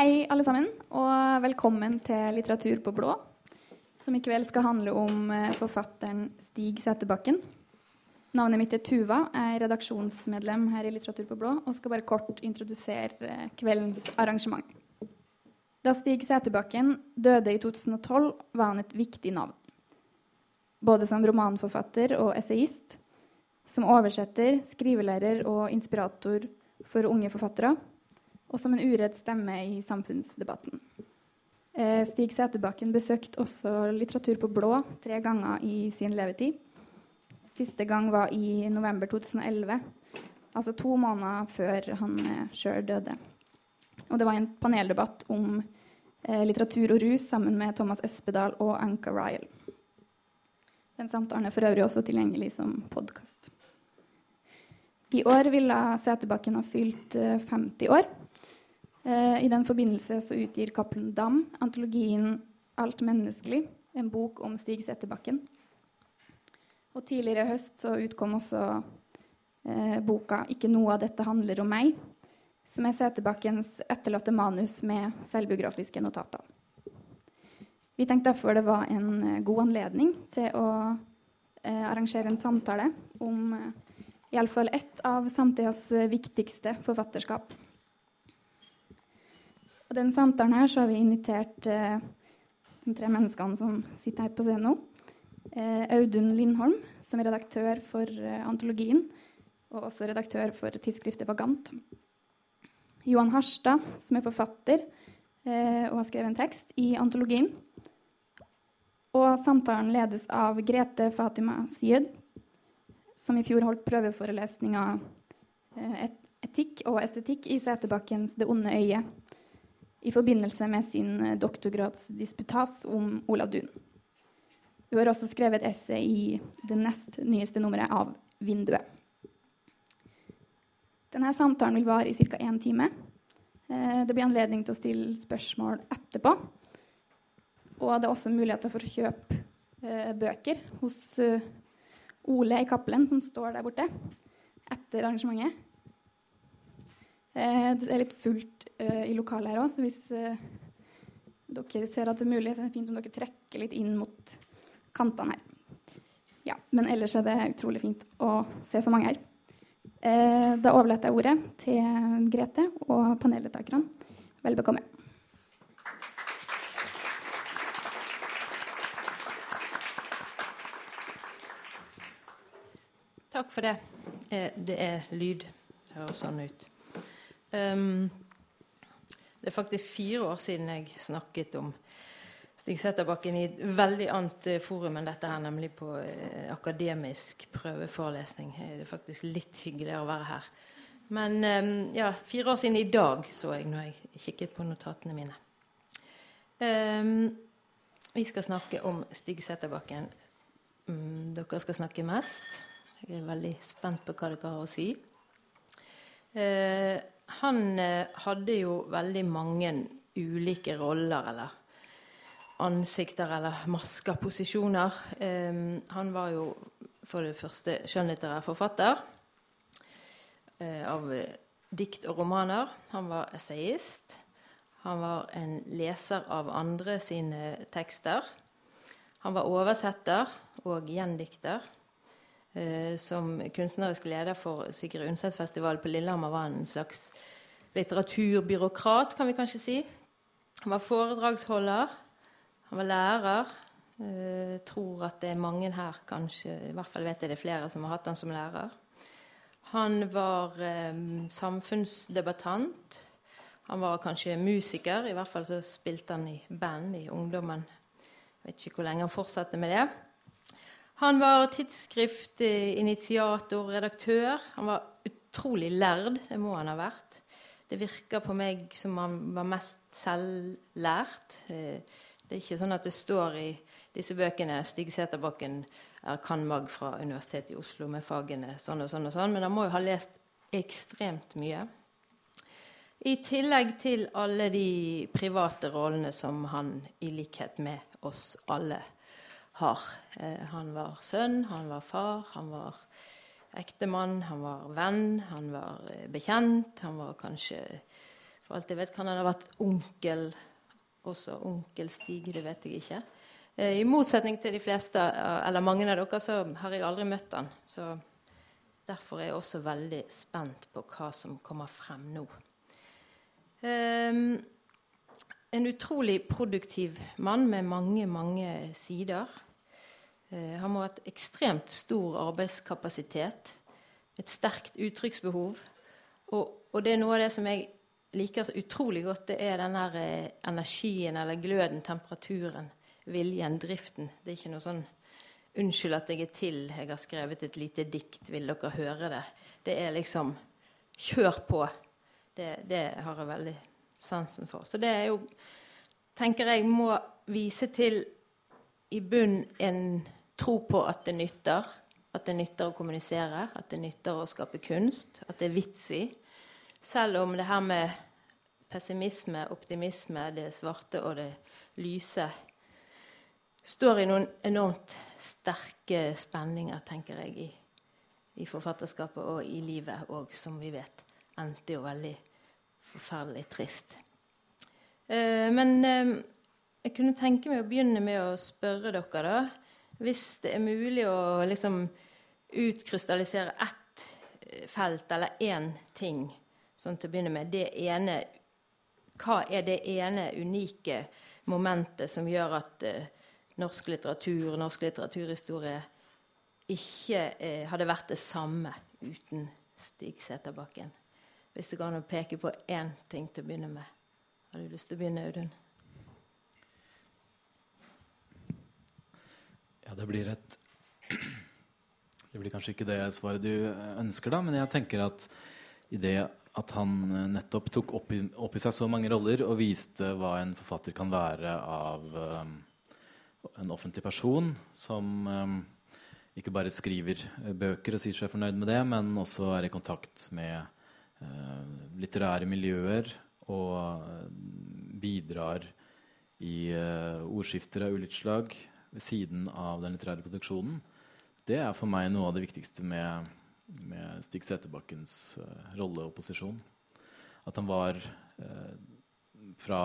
Hei, alle sammen, og velkommen til Litteratur på blå, som i kveld skal handle om eh, forfatteren Stig Sæterbakken. Navnet mitt er Tuva, er redaksjonsmedlem her i Litteratur på blå og skal bare kort introdusere eh, kveldens arrangement. Da Stig Sæterbakken døde i 2012, var han et viktig navn. Både som romanforfatter og essayist, som oversetter, skrivelærer og inspirator for unge forfattere og som en uredd stemme i samfunnsdebatten. Eh, Stig Sæterbakken besøkte også litteratur på blå tre ganger i sin levetid. Siste gang var i november 2011, altså to måneder før han eh, sjøl døde. Og det var en paneldebatt om eh, litteratur og rus sammen med Thomas Espedal og Anka Ryle. Den samtalen er for øvrig også tilgjengelig som podkast. I år ville Sæterbakken ha fylt 50 år. Eh, I den forbindelse så utgir Cappelen Dam antologien 'Alt menneskelig', en bok om Stig Settebakken. Og tidligere i høst så utkom også eh, boka 'Ikke noe av dette handler om meg', som er Settebakkens etterlatte manus med selvbiografiske notater. Vi tenkte derfor det var en eh, god anledning til å eh, arrangere en samtale om eh, iallfall ett av samtidas eh, viktigste forfatterskap. Og den samtalen her så har vi invitert eh, de tre menneskene som sitter her på scenen nå. Eh, Audun Lindholm, som er redaktør for eh, antologien, og også redaktør for tidsskriftet Vagant. Johan Harstad, som er forfatter eh, og har skrevet en tekst i antologien. Og samtalen ledes av Grete Fatima Syed, som i fjor holdt prøveforelesninga eh, etikk og estetikk i Seterbakkens Det onde øyet i forbindelse med sin eh, doktorgradsdisputas om Olav Duun. Hun har også skrevet et essay i det nest nyeste nummeret av 'Vinduet'. Denne samtalen vil vare i ca. én time. Eh, det blir anledning til å stille spørsmål etterpå. Og det er også muligheter for å kjøpe eh, bøker hos Ole i Cappelen, som står der borte, etter arrangementet. Eh, det er litt fullt eh, i lokalet her òg, så hvis eh, dere ser at det er mulig, så er det fint om dere trekker litt inn mot kantene her. Ja, men ellers er det utrolig fint å se så mange her. Da overlater jeg ordet til Grete og paneldeltakerne. Vel bekomme. Takk for det. Det er lyd. Høres sånn ut. Um, det er faktisk fire år siden jeg snakket om Stig Setterbakken i et veldig annet eh, forum enn dette her, nemlig på eh, akademisk prøveforelesning. Det er faktisk litt hyggeligere å være her. Men um, ja, fire år siden i dag så jeg når jeg kikket på notatene mine. Um, vi skal snakke om Stig Setterbakken. Um, dere skal snakke mest. Jeg er veldig spent på hva dere har å si. Uh, han eh, hadde jo veldig mange ulike roller, eller ansikter, eller masker, posisjoner. Eh, han var jo for det første skjønnlitterær forfatter eh, av dikt og romaner. Han var essayist. Han var en leser av andre sine tekster. Han var oversetter og gjendikter. Eh, som kunstnerisk leder for Sigrid Undset-festivalen på Lillehammer var en slags litteraturbyråkrat, kan vi kanskje si. Han var foredragsholder. Han var lærer. Jeg eh, tror at det er mange her, kanskje, i hvert fall vet jeg det er flere som har hatt han som lærer. Han var eh, samfunnsdebattant. Han var kanskje musiker, i hvert fall så spilte han i band i ungdommen. Jeg vet ikke hvor lenge han fortsatte med det. Han var tidsskriftinitiator, redaktør. Han var utrolig lærd, det må han ha vært. Det virker på meg som han var mest selvlært. Eh, det er ikke sånn at det står i disse bøkene Stig Seterbakken er cand.mag. fra Universitetet i Oslo med fagene sånn og sånn og sånn, men han må jo ha lest ekstremt mye. I tillegg til alle de private rollene som han i likhet med oss alle har. Eh, han var sønn, han var far, han var ektemann, han var venn, han var eh, bekjent. Han var kanskje For alt jeg vet, kan han ha vært onkel også. Onkel Stig, det vet jeg ikke. Eh, I motsetning til de fleste, eller mange av dere, så har jeg aldri møtt han. Så derfor er jeg også veldig spent på hva som kommer frem nå. Um, en utrolig produktiv mann med mange, mange sider. Uh, han må ha et ekstremt stor arbeidskapasitet. Et sterkt uttrykksbehov. Og, og, det er noe av det som jeg liker så utrolig godt, det er den der uh, energien eller gløden, temperaturen, viljen, driften. Det er ikke noe sånn 'Unnskyld at jeg er til, jeg har skrevet et lite dikt, vil dere høre det?' Det er liksom Kjør på. Det, det, har jeg veldig sansen for. Så det er jo, tenker jeg, må vise til i bunn en tro på at det nytter. At det nytter å kommunisere, at det nytter å skape kunst, at det er vits i. Selv om det her med pessimisme, optimisme, det svarte og det lyse står i noen enormt sterke spenninger, tenker jeg, i, i forfatterskapet og i livet òg, som vi vet endte jo veldig forferdelig trist. Eh, men eh, jeg kunne tenke meg å begynne med å spørre dere, da. Hvis det er mulig å liksom utkrystallisere ett eh, felt eller én ting sånn til å begynne med. Det ene Hva er det ene unike momentet som gjør at uh, norsk litteratur, norsk litteraturhistorie ikke uh, hadde vært det samme uten Stig Seterbakken? Hvis det går an å peke på én ting til å begynne med. Har du lyst til å begynne, Audun? Ja, det blir et Det blir kanskje ikke det svaret du ønsker, da, men jeg tenker at i det at han nettopp tok opp i, opp i seg så mange roller og viste hva en forfatter kan være av um, en offentlig person som um, ikke bare skriver bøker og sier seg fornøyd med det, men også er i kontakt med uh, litterære miljøer og eh, bidrar i uh, ordskifter av ulikt slag ved siden av den litterære produksjonen. Det er for meg noe av det viktigste med, med Stig Seterbakkens uh, rolle og posisjon. At han var uh, fra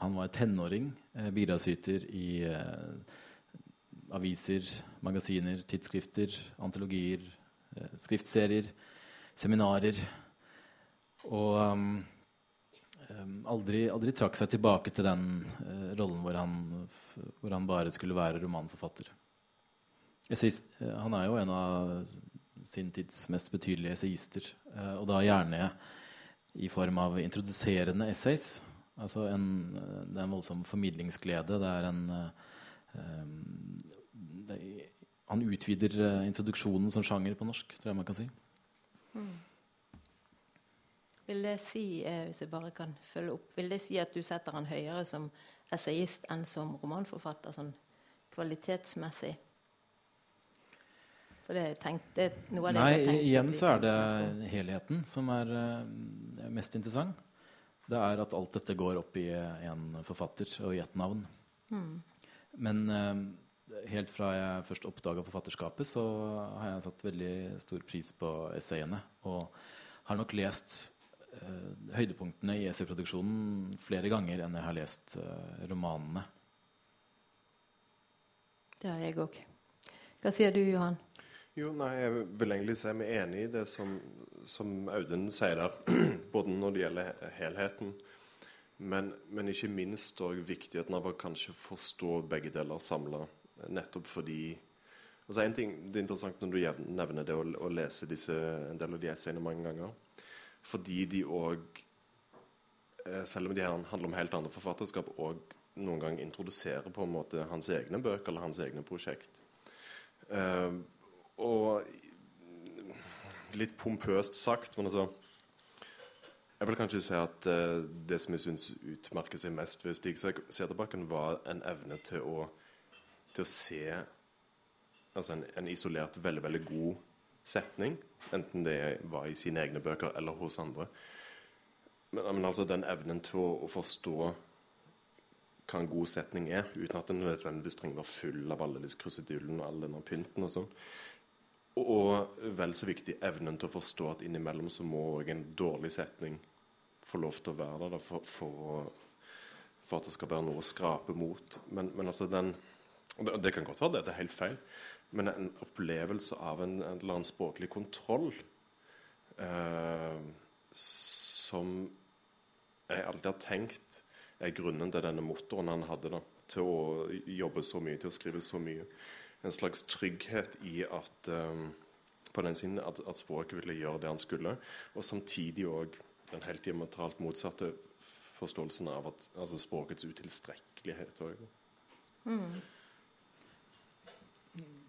Han var tenåring, uh, bidragsyter i aviser, magasiner, tidsskrifter, antologier, skriftserier seminarer. Og um, aldri, aldri, trakk seg tilbake til den uh, rollen hvor han, hvor han, bare skulle være romanforfatter. Essayist, uh, han er jo en av sin tids mest betydelige essayister. Uh, og da gjerne i form av introduserende essays. Altså en, det er en voldsom formidlingsglede. Det er en um, det, Han utvider introduksjonen som sjanger på norsk, tror jeg man kan si. Mm. Vil det si eh, hvis jeg bare kan følge opp, vil det si at du setter han høyere som essayist enn som romanforfatter, sånn kvalitetsmessig? For det tenkte noe av det Nei, jeg igjen så er det helheten som er uh, mest interessant. Det er at alt dette går opp i en forfatter og i ett navn. Mm. Men helt fra jeg først oppdaga forfatterskapet, så har jeg satt veldig stor pris på essayene. Og har nok lest høydepunktene i essayproduksjonen flere ganger enn jeg har lest uh, romanene. Det har jeg òg. Hva sier du, Johan? Jo, nei, Jeg vil egentlig si meg enig i det som, som Audun sier der. Både når det gjelder helheten, men, men ikke minst òg viktigheten av å kanskje forstå begge deler samla. Nettopp fordi altså en ting, Det er interessant når du nevner det å, å lese disse, en del av de essayene mange ganger. Fordi de òg, eh, selv om de handler om helt andre forfatterskap, òg noen gang introduserer på en måte hans egne bøker eller hans egne prosjekt. Uh, og litt pompøst sagt, men altså Jeg vil kanskje si at uh, det som jeg syns utmerker seg mest ved Stig Sæterbakken, var en evne til å til å se altså en, en, isolert, veldig veldig god setning. Enten det var i sine egne bøker eller hos andre. Men, men altså den evnen til å, forstå hva en god setning er, uten at den nødvendigvis trenger å være full av alle disse krusedullene og all denne pynten og sånn. Og vel så viktig evnen til å forstå at innimellom så må òg en dårlig setning få lov til å være der da, for, for, for, at det skal være noe å skrape mot. Men, men altså den og det, det, kan godt være det, det er helt feil, men en opplevelse av en, en eller annen språklig kontroll eh, som jeg alltid har tenkt er grunnen til denne motoren han hadde da, til å jobbe så mye, til å skrive så mye. En slags trygghet i at eh, på den siden at, at, språket ville gjøre det han skulle, og samtidig òg den helt diametralt motsatte forståelsen av at, altså språkets utilstrekkelighet òg. Mm.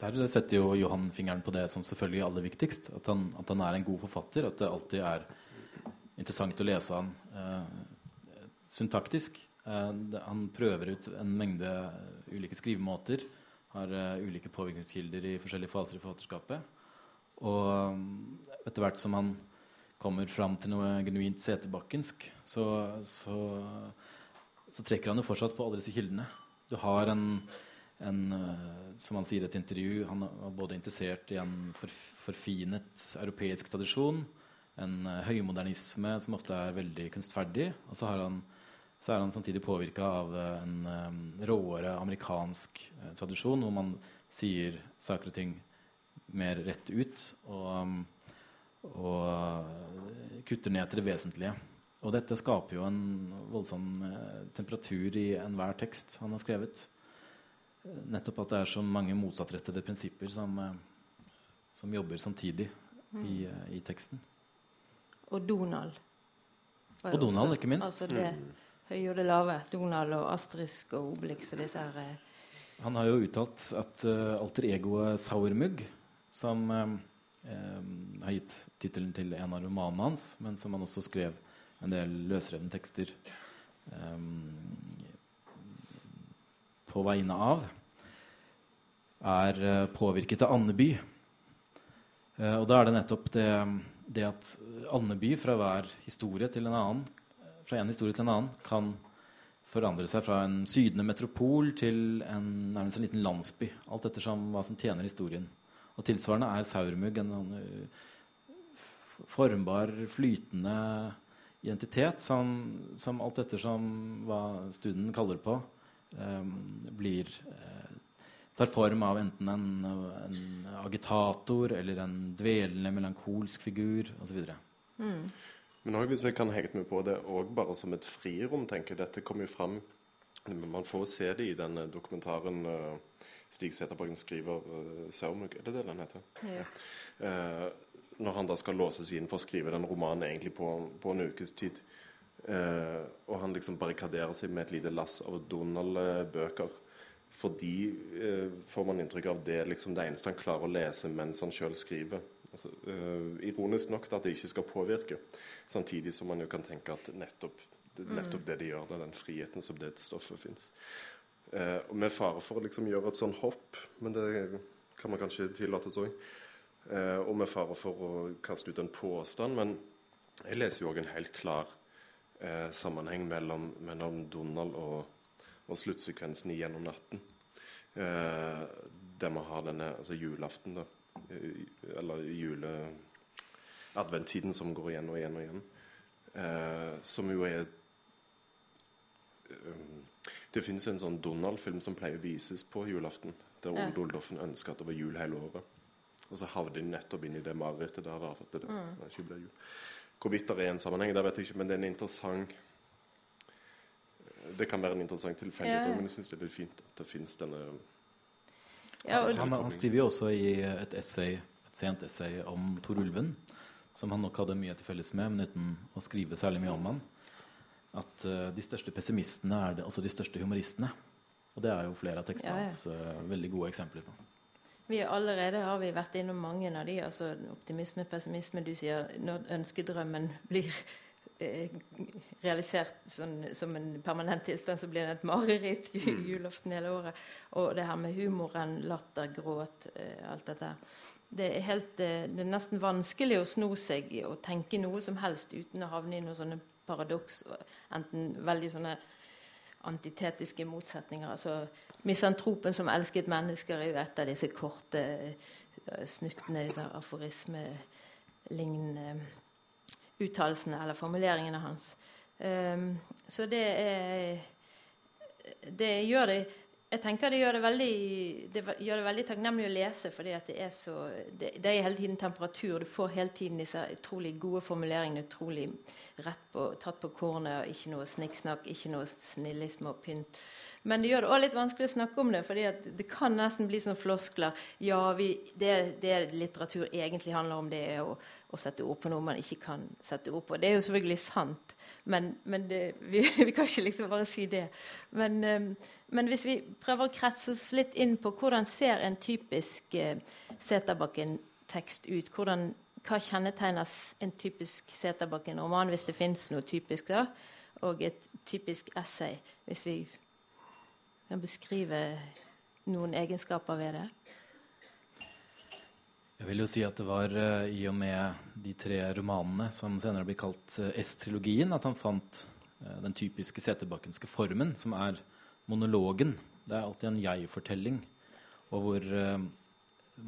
Der setter jo Johan fingeren på det som selvfølgelig er aller viktigst. At han, at han, er en god forfatter. At det alltid er interessant å lese han eh, syntaktisk. Eh, det, han prøver ut en mengde ulike skrivemåter. Har eh, ulike påvirkningskilder i forskjellige faser i forfatterskapet. Og um, etter hvert som han kommer fram til noe genuint setebakkensk, så, så, så, trekker han jo fortsatt på alle disse kildene. Du har en, en uh, som han sier i et intervju, han var både interessert i en forfinet europeisk tradisjon, en uh, høymodernisme som ofte er veldig kunstferdig, og så han så er han samtidig påvirka av eh, en råere amerikansk tradisjon, hvor man sier saker og ting mer rett ut og, og kutter ned til det vesentlige. Og dette skaper jo en voldsom temperatur i enhver tekst han har skrevet. Nettopp at det er så mange motsattrettede prinsipper som, uh, som jobber samtidig mm. i, i, teksten. Og Donald. Og Donald, ikke minst. Altså det, høye og det lave. Donald og Asterisk og Obelix og disse her. Eh. Han har jo uttalt at uh, alter egoet Sauermugg, som uh, har gitt tittelen til en av romanene hans, men som han også skrev en del løsrevne tekster um, på vegne av, er uh, påvirket av Andeby. og da er det nettopp det, det at Andeby fra hver historie til en annen fra en historie til en annen kan forandre seg fra en sydende metropol til en, nærmest en liten landsby. Alt ettersom hva som tjener historien. Og tilsvarende er Saurmugg en, uh, formbar, flytende identitet som, som alt ettersom hva studien kaller på, blir uh, tar form av enten en, en, agitator eller en dvelende melankolsk figur osv. Mm. Men også, hvis jeg kan henge meg på det òg bare som et frirom, tenker jeg. Dette kommer jo fram Man får se det i den dokumentaren uh, Stig Seterborgen skriver uh, 'Saumug'. Er det det den heter? Ja. Uh, når han da skal låses inn for å skrive den romanen egentlig på, på en ukes tid. Uh, og han liksom barrikaderer seg med et lite lass av Donald-bøker. Fordi eh, får man inntrykk av det liksom det eneste han klarer å lese mens han sjøl skriver. Altså, eh, ironisk nok at det ikke skal påvirke. Samtidig som man jo kan tenke at nettopp, det, mm. nettopp det de gjør, det er den friheten som det stoffet fins. Eh, med fare for å liksom gjøre et sånn hopp, men det kan man kanskje tillates òg. Uh, eh, og med fare for å kaste ut en påstand, men jeg leser jo òg en helt klar uh, sammenheng mellom, mellom Donald og, og, sluttsekvensen i 'Gjennom natten'. Eh, der man har denne altså julaften, da Eh, eller jule-adventtiden som går igjen og igjen og igjen. Eh, som jo er um, Det finnes en sånn Donald-film som pleier å vises på julaften. Der Ole Doldoffen ønsker at det var jul hele året. Og så havner de nettopp inn i det marerittet der. Da, for det, mm. det ikke ble jul. Hvorvidt det er en sammenheng, det vet jeg ikke, men det er en interessant Det kan være en interessant tilfeldighet, ja. men jeg syns det er litt fint at det fins denne ja, han, han, skriver jo også i et essay, et sent essay om Tor Ulven, som han nok hadde mye til felles med, men uten å skrive særlig mye om han, at uh, de største pessimistene er det, også de største humoristene. Og det er jo flere av tekstene hans ja, hans uh, veldig gode eksempler på. Vi allerede har vi vært innom mange av de. altså Optimisme, pessimisme. Du sier når ønskedrømmen blir Eh, realisert sånn, som en permanent tilstand, så blir det et mareritt i julaften hele året. Og det her med humoren, latter, gråt, eh, alt dette. Det er, helt, eh, det er nesten vanskelig å sno seg og tenke noe som helst uten å havne i noen sånne paradoks. Enten veldig sånne antitetiske motsetninger. altså Misantropen som elsket mennesker er jo et av disse korte snuttene, disse aforismelignende uttalelsene eller formuleringene hans. Um, så det er Det gjør det jeg tenker det gjør det veldig, det gjør det veldig takknemlig å lese, fordi det er så det, det, er hele tiden temperatur. Du får hele tiden disse utrolig gode formuleringene, utrolig rett på, tatt på kornet. Ikke noe snikksnakk, ikke noe snillisme og pynt. Men det gjør det òg litt vanskelig å snakke om det, fordi det kan nesten bli sånn floskler. Ja, vi, det, det, litteratur egentlig handler om, det er å, å, sette ord på noe man ikke kan sette ord på. Det er jo selvfølgelig sant, men, men det, vi, vi, kan ikke liksom bare si det. Men um, men hvis vi prøver å kretse oss litt inn på hvordan ser en typisk eh, Seterbakken-tekst ut? Hvordan, hva kjennetegner en typisk Seterbakken-roman, hvis det fins noe typisk da? Og et typisk essay, hvis vi kan beskrive noen egenskaper ved det? Jeg vil jo si at det var uh, i og med de tre romanene som senere blir kalt uh, S-trilogien, at han fant uh, den typiske seterbakkenske formen, som er monologen. Det er alltid en jeg-fortelling. Og hvor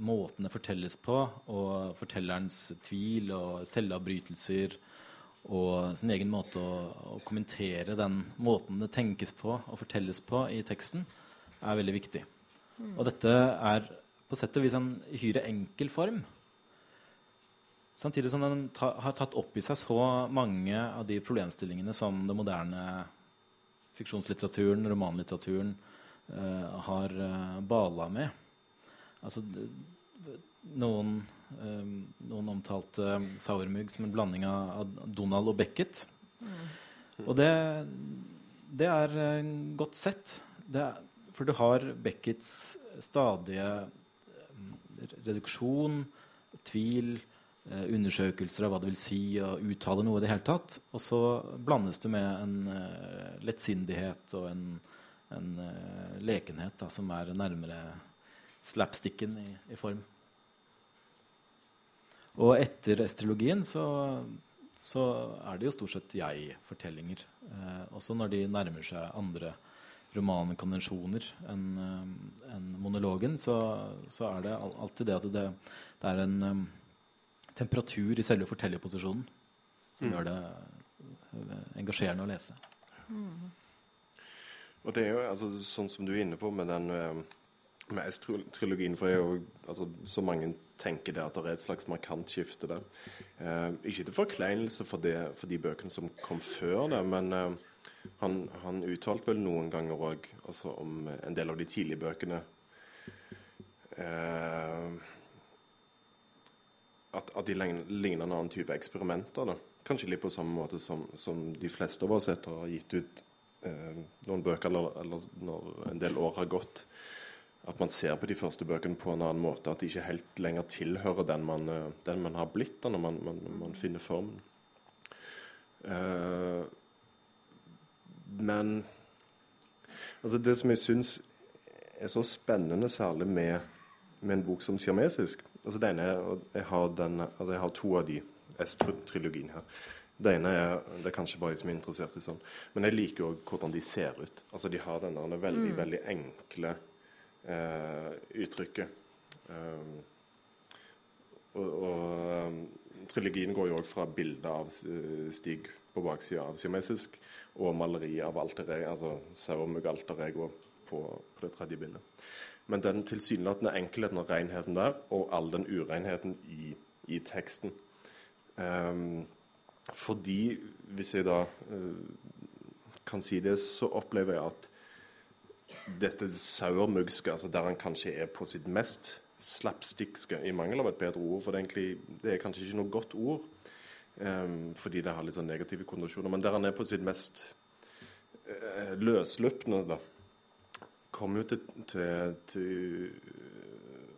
måtene fortelles på, og fortellerens tvil og selvavbrytelser og sin egen måte å, å, kommentere den måten det tenkes på og fortelles på i teksten, er veldig viktig. Mm. Og dette er på sett og vis en hyre enkel form. Samtidig som den ta, har tatt opp i seg så mange av de problemstillingene som den moderne fiksjonslitteraturen, romanlitteraturen, eh, har uh, bala med. Altså, noen, eh, noen omtalte Sauermugg som en blanding av, Donald og Beckett. Mm. Og det, det er uh, godt sett. Er, for du har Becketts stadige reduksjon, tvil, eh, undersøkelser av hva det vil si å uttale noe i det hele tatt. Og så blandes det med en eh, lettsindighet og en, en eh, lekenhet da, som er nærmere slapsticken i, i form. Og etter estrologien så, så, er det jo stort sett jeg-fortellinger. Eh, også når de nærmer seg andre romankonvensjoner enn en monologen, så, så, er det alltid det at det, det er en um, temperatur i selve fortellerposisjonen som mm. gjør det uh, engasjerende å lese. Mm. Og det er jo altså, sånn som du er inne på med den med S-trilogien, for jo, altså, så mange tenker det at det er et slags markant skifte der. Eh, ikke til forkleinelse for, det, for, de bøkene som kom før det, men uh, han, han, uttalte vel noen ganger òg altså om en del av de tidlige bøkene eh, at, at, de ligner en annen type eksperimenter. Da. Kanskje litt på samme måte som, som de fleste av oss etter har gitt ut eh, noen bøker, eller, eller, når en del år har gått. At man ser på de første bøkene på en annen måte. At de ikke helt lenger tilhører den man, eh, den man har blitt da, når man, man, man finner formen. Eh, men altså det som jeg syns er så spennende, særlig med, med en bok som siamesisk, Altså det ene er, jeg har, den, altså jeg har to av de Estrup-trilogien her. Det ene er det er kanskje bare jeg som er interessert i sånn. Men jeg liker òg hvordan de ser ut. Altså De har denne veldig mm. veldig enkle eh, uttrykket. Um, og, og um, trilogien går jo òg fra bildet av Stig på baksida av siamesisk og maleri av alter ego, altså Saumug alter ego på, på det tredje bildet. Men den tilsynelatende enkelheten og renheten der, og all den urenheten i, i teksten um, Fordi, hvis jeg da uh, kan si det, så opplever jeg at dette saurmugske, altså der han kanskje er på sitt mest slapstickske, i mangel av et bedre ord, for det er, egentlig, det er kanskje ikke noe godt ord, fordi det har litt sånn negative kondisjoner, men der han er på sitt mest uh, løsløpne, da, kommer jo til, til, til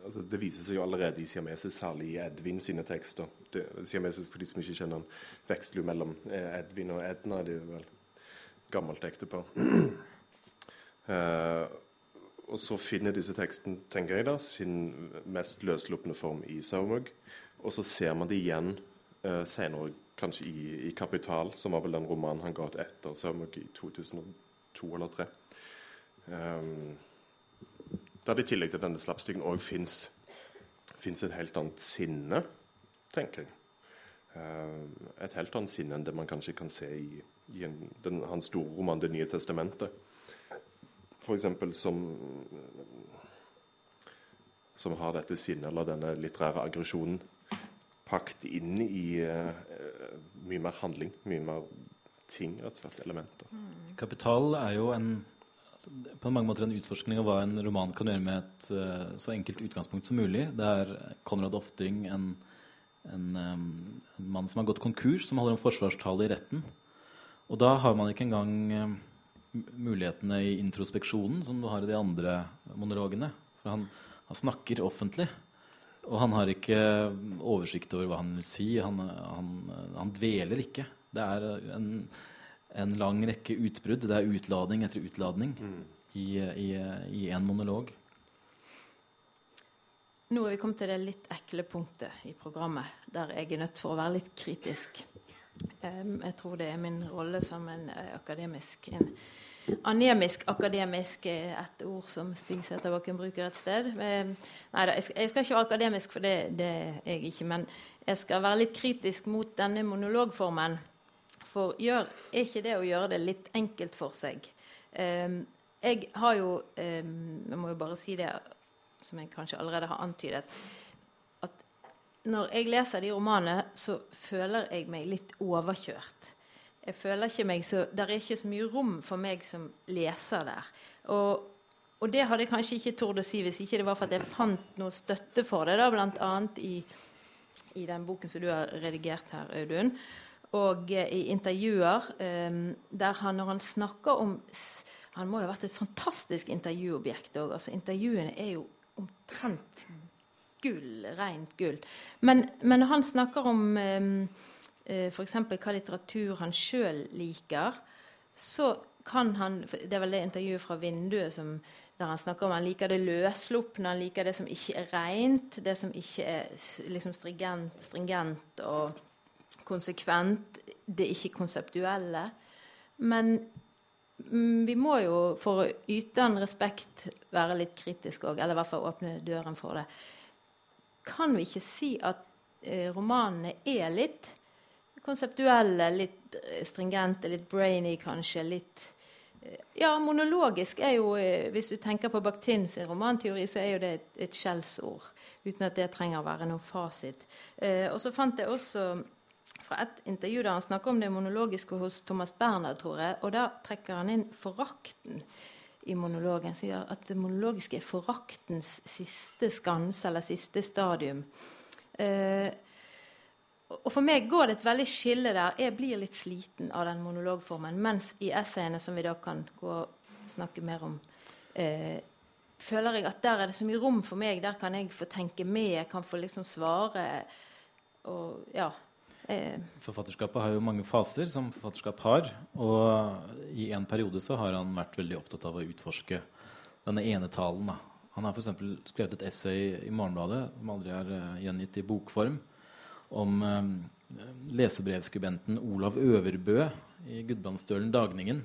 altså Det viser seg jo allerede i siamesisk, særlig i Edvin sine tekster. Det, siamesisk, for de som ikke kjenner han, veksler jo mellom eh, Edvin og Edna. Det er vel gammelt ektepar. uh, og så finner disse tekstene, tenker jeg da, sin mest løslupne form i Saumug. Og så ser man det igjen senere, kanskje i, i 'Kapital', som var vel den romanen han ga ut etter Saumug i 2002 eller 2003. Um, der i tillegg til denne slapstykken òg fins et helt annet sinne, tenker jeg. eh, et helt annet sinne enn det man kanskje kan se i, i en, den, hans store roman 'Det nye testamentet'. F.eks. som som har dette sinnet eller denne litterære aggresjonen pakket inn i uh, mye mer handling, mye mer ting, rett og slett, elementer. Mm. 'Kapital' er jo en altså, på mange måter en utforskning av hva en roman kan gjøre med et uh, så enkelt utgangspunkt som mulig. Det er Konrad Ofting, en en, en, mann som har gått konkurs, som holder en forsvarstale i retten. Og da har man ikke engang mulighetene i introspeksjonen som du har i de andre monologene. For han, han snakker offentlig. Og han har ikke oversikt over hva han vil si. Han, han, han dveler ikke. Det er en, en, lang rekke utbrudd. Det er utladning etter utladning mm. i, i, i en monolog. Nå er vi kommet til det litt ekle punktet i programmet, der jeg er nødt for å være litt kritisk. Um, jeg tror det er min rolle som en uh, akademisk en anemisk akademisk er et ord som Stig Sæterbakken bruker et sted. Nei da, jeg, skal ikke være akademisk, for det, det, er jeg ikke. Men jeg skal være litt kritisk mot denne monologformen. For gjør, er ikke det å gjøre det litt enkelt for seg? Um, jeg har jo um, Jeg må jo bare si det som jeg kanskje allerede har antydet, når jeg leser de romanene, så føler jeg meg litt overkjørt. Jeg føler ikke meg så, Det er ikke så mye rom for meg som leser der. Og, og det hadde jeg kanskje ikke tort å si hvis ikke det var for at jeg fant noe støtte for det, da, bl.a. I, i den boken som du har redigert her, Audun, og eh, i intervjuer eh, der han, når han snakker om Han må jo ha vært et fantastisk intervjuobjekt òg. Altså, intervjuene er jo omtrent gull, rent gull. Men, men han snakker om um, uh, f.eks. hva litteratur han sjøl liker. Så kan han Det er vel det intervjuet fra vinduet som, der han snakker om han liker det løsslupne, han liker det som ikke er rent, det som ikke er liksom stringent, stringent og konsekvent, det ikke-konseptuelle. Men Mm, vi må jo, for å yte han respekt, være litt kritisk òg. Eller i hvert fall åpne døren for det. Kan vi ikke si at eh, romanene er litt konseptuelle, litt eh, stringente, litt brainy kanskje? litt... Eh, ja, monologisk er jo eh, Hvis du tenker på Bakhtins romanteori, så er jo det et, et skjellsord. Uten at det trenger å være noen fasit. Eh, og så fant jeg også fra et intervju der han snakker om det monologiske hos Thomas Berner, tror jeg. Og da trekker han inn forakten i monologen. Sier at det monologiske er foraktens siste skanse, eller siste stadium. Eh, og For meg går det et veldig skille der. Jeg blir litt sliten av den monologformen. Mens i essayene, som vi da kan gå og snakke mer om, eh, føler jeg at der er det så mye rom for meg. Der kan jeg få tenke med, jeg kan få liksom svare. Og ja, Eh. Forfatterskapet har jo mange faser, som forfatterskap har. Og i en periode så har han vært veldig opptatt av å utforske denne ene talen. Da. Han har f.eks. skrevet et essay i Morgenbladet, som aldri er uh, gjengitt i bokform, om um, lesebrevskribenten Olav Øverbø i Gudbrandsdølen Dagningen,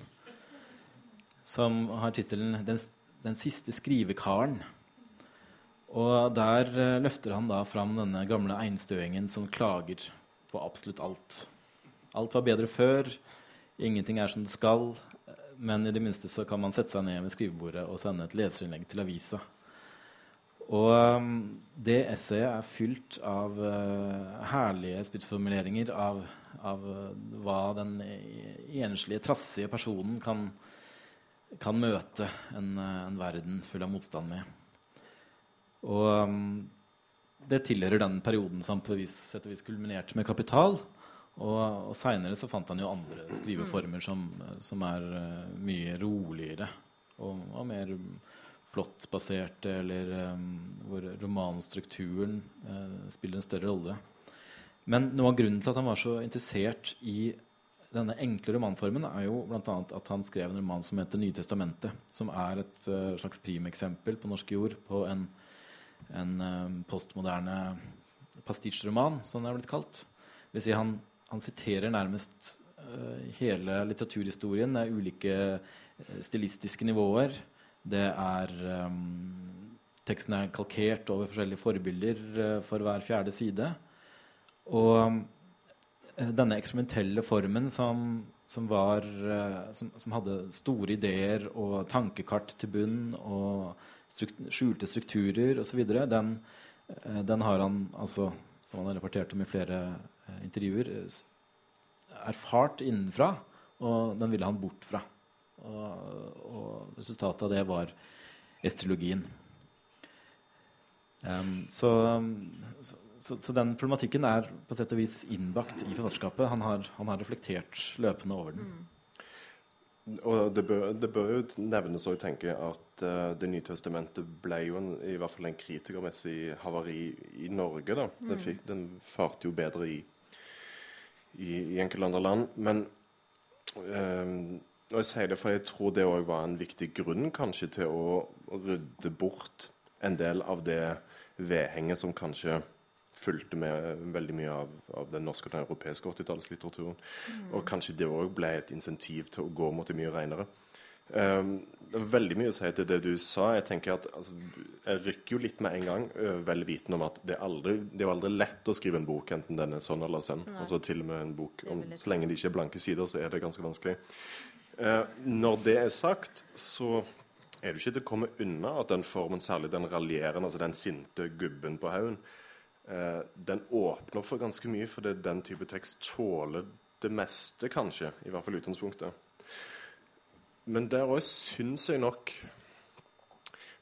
som har tittelen den, 'Den siste skrivekaren'. Og der uh, løfter han da fram denne gamle einstøingen som klager på absolutt alt. Alt var bedre før. Ingenting er som det skal. Men i det minste så kan man sette seg ned ved skrivebordet og sende et leserinnlegg til avisa. Og um, det essayet er fylt av uh, herlige spyttformuleringer av, av uh, hva den enslige, trassige personen kan, kan møte en, uh, en, verden full av motstand med. Og um, det tilhører den perioden som på vis, sett og vis kulminerte med Kapital. Og, og seinere så fant han jo andre skriveformer som, som er uh, mye roligere og, og mer plottbaserte, eller um, hvor romanstrukturen uh, spiller en større rolle. Men noe av grunnen til at han var så interessert i denne enkle romanformen, er jo bl.a. at han skrev en roman som heter 'Nytestamentet', som er et uh, slags primeksempel på norsk jord på en en um, postmoderne pastisjroman, som det er blitt kalt. Vil si han, han siterer nærmest uh, hele litteraturhistorien. Det er ulike uh, stilistiske nivåer. Det er um, Teksten er kalkert over forskjellige forbilder uh, for hver fjerde side. Og um, denne eksperimentelle formen som, som var uh, som, som, hadde store ideer og tankekart til bunn og strukt, skjulte strukturer osv., den, uh, den har han altså, som han har rapportert om i flere intervjuer, erfart innenfra, og den ville han bort fra. Og, og resultatet av det var estrologien. Um, så, så, så, så, den problematikken er på sett og vis innbakt i forfatterskapet. Han har, han har reflektert løpende over den. Mm. Og det bør, det bør, jo nevnes og tenke at uh, Det nye testamentet ble jo en, i hvert fall en kritikermessig havari i Norge. da. Mm. Den, fikk, den farte jo bedre i, i, i enkelte andre land. Men uh, og jeg sier det for jeg tror det òg var en viktig grunn kanskje til å rydde bort en del av det vedhenget som kanskje fulgte med veldig mye av, av den norske og den europeiske 80-tallslitteraturen. Mm. Og kanskje det òg ble et insentiv til å gå mot det mye renere. Um, det er veldig mye å si til det du sa. Jeg tenker at altså, jeg rykker jo litt med en gang, vel vitende om at det er, aldri, det er aldri lett å skrive en bok, enten den er sånn eller sånn. Altså til og med en bok om, Så lenge det ikke er blanke sider, så er det ganske vanskelig. Uh, når det er sagt, så er det ikke til å komme unna at den formen, særlig den raljerende, altså den sinte gubben på haugen, eh, den åpner for ganske mye, for den type tekst tåler det meste, kanskje. I hvert fall utgangspunktet. Men der òg syns jeg nok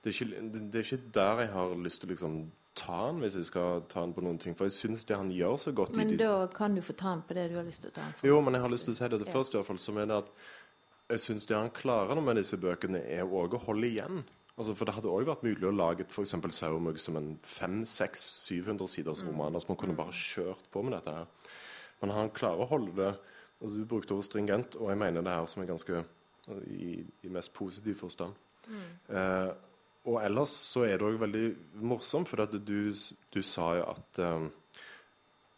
det er, ikke, det er, ikke, der jeg har lyst til å liksom, ta han hvis jeg skal ta han på noen ting. For jeg syns det han gjør så godt Men da kan du få ta han på det du har lyst til å ta han for. Jo, men jeg har lyst til å si det, det først, i hvert fall, som er det at jeg syns det han klarer med disse bøkene, er å holde igjen. Altså, for Det hadde òg vært mulig å lage f.eks. Saumug som en 500-700 siders mm. roman. altså Man kunne bare kjørt på med dette. her. Men han klarer å holde det altså Du brukte ordet stringent, og jeg mener det her som er ganske i, i mest positiv forstand. Mm. Eh, og ellers så er det òg veldig morsomt, for du, du, sa jo at um,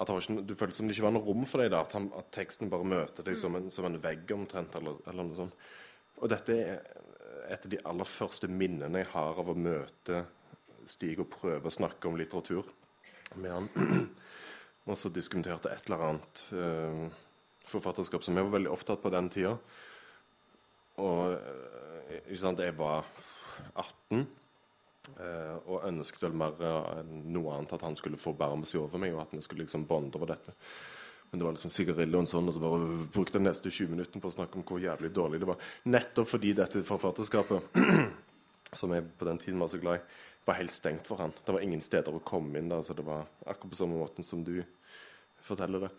at ikke, Du følte som det ikke var noe rom for deg der, at, han, at teksten bare møter deg mm. som, en, som, en, vegg omtrent, eller, eller noe sånt. Og dette er et av de aller første minnene jeg har av å møte Stig og prøve å snakke om litteratur med han. Og så diskuterte et eller annet uh, forfatterskap som jeg var veldig opptatt på den tida. Og uh, ikke sant, jeg var 18 uh, eh, og ønsket vel mer enn noe annet at han skulle få forbarme seg over meg, og at vi skulle liksom bonde over dette. Men det var liksom sigarillo og sånn, og så bare brukte jeg neste 20 minutter på å snakke om hvor jævlig dårlig det var. Nettopp fordi dette forfatterskapet, som jeg på den tiden var så glad i, var helt stengt for han. Det var ingen steder å komme inn der. så Det var akkurat på samme måten som du forteller det.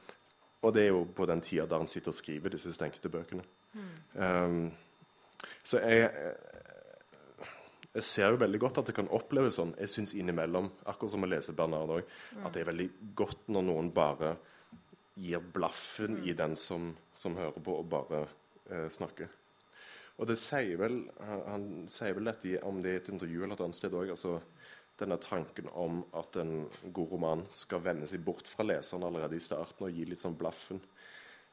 Og det er jo på den tida der han sitter og skriver disse stengte bøkene. Mm. Um, så jeg, jeg ser jo veldig godt at det kan oppleves sånn. Jeg syns innimellom, akkurat som å lese Bernard òg, mm. at det er veldig godt når noen bare gir blaffen mm. i den som, som, hører på, og bare eh, snakker. Og det sier vel, han, han, sier vel dette om det i et intervju eller et annet sted òg. Altså, denne tanken om at en god roman skal vende seg bort fra leseren allerede i starten og gi litt sånn blaffen.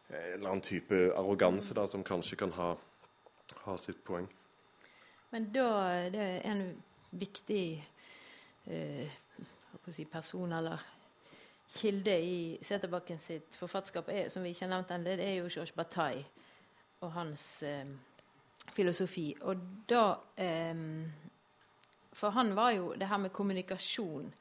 En eller annen type arroganse da, som kanskje kan ha, ha sitt poeng. Men da det er en viktig eh, si person eller kilde i Seterbakken sitt forfatterskap er, som vi ikke har nevnt ennå, det er jo George Bataille og hans eh, filosofi. Og da eh, For han var jo det her med kommunikasjon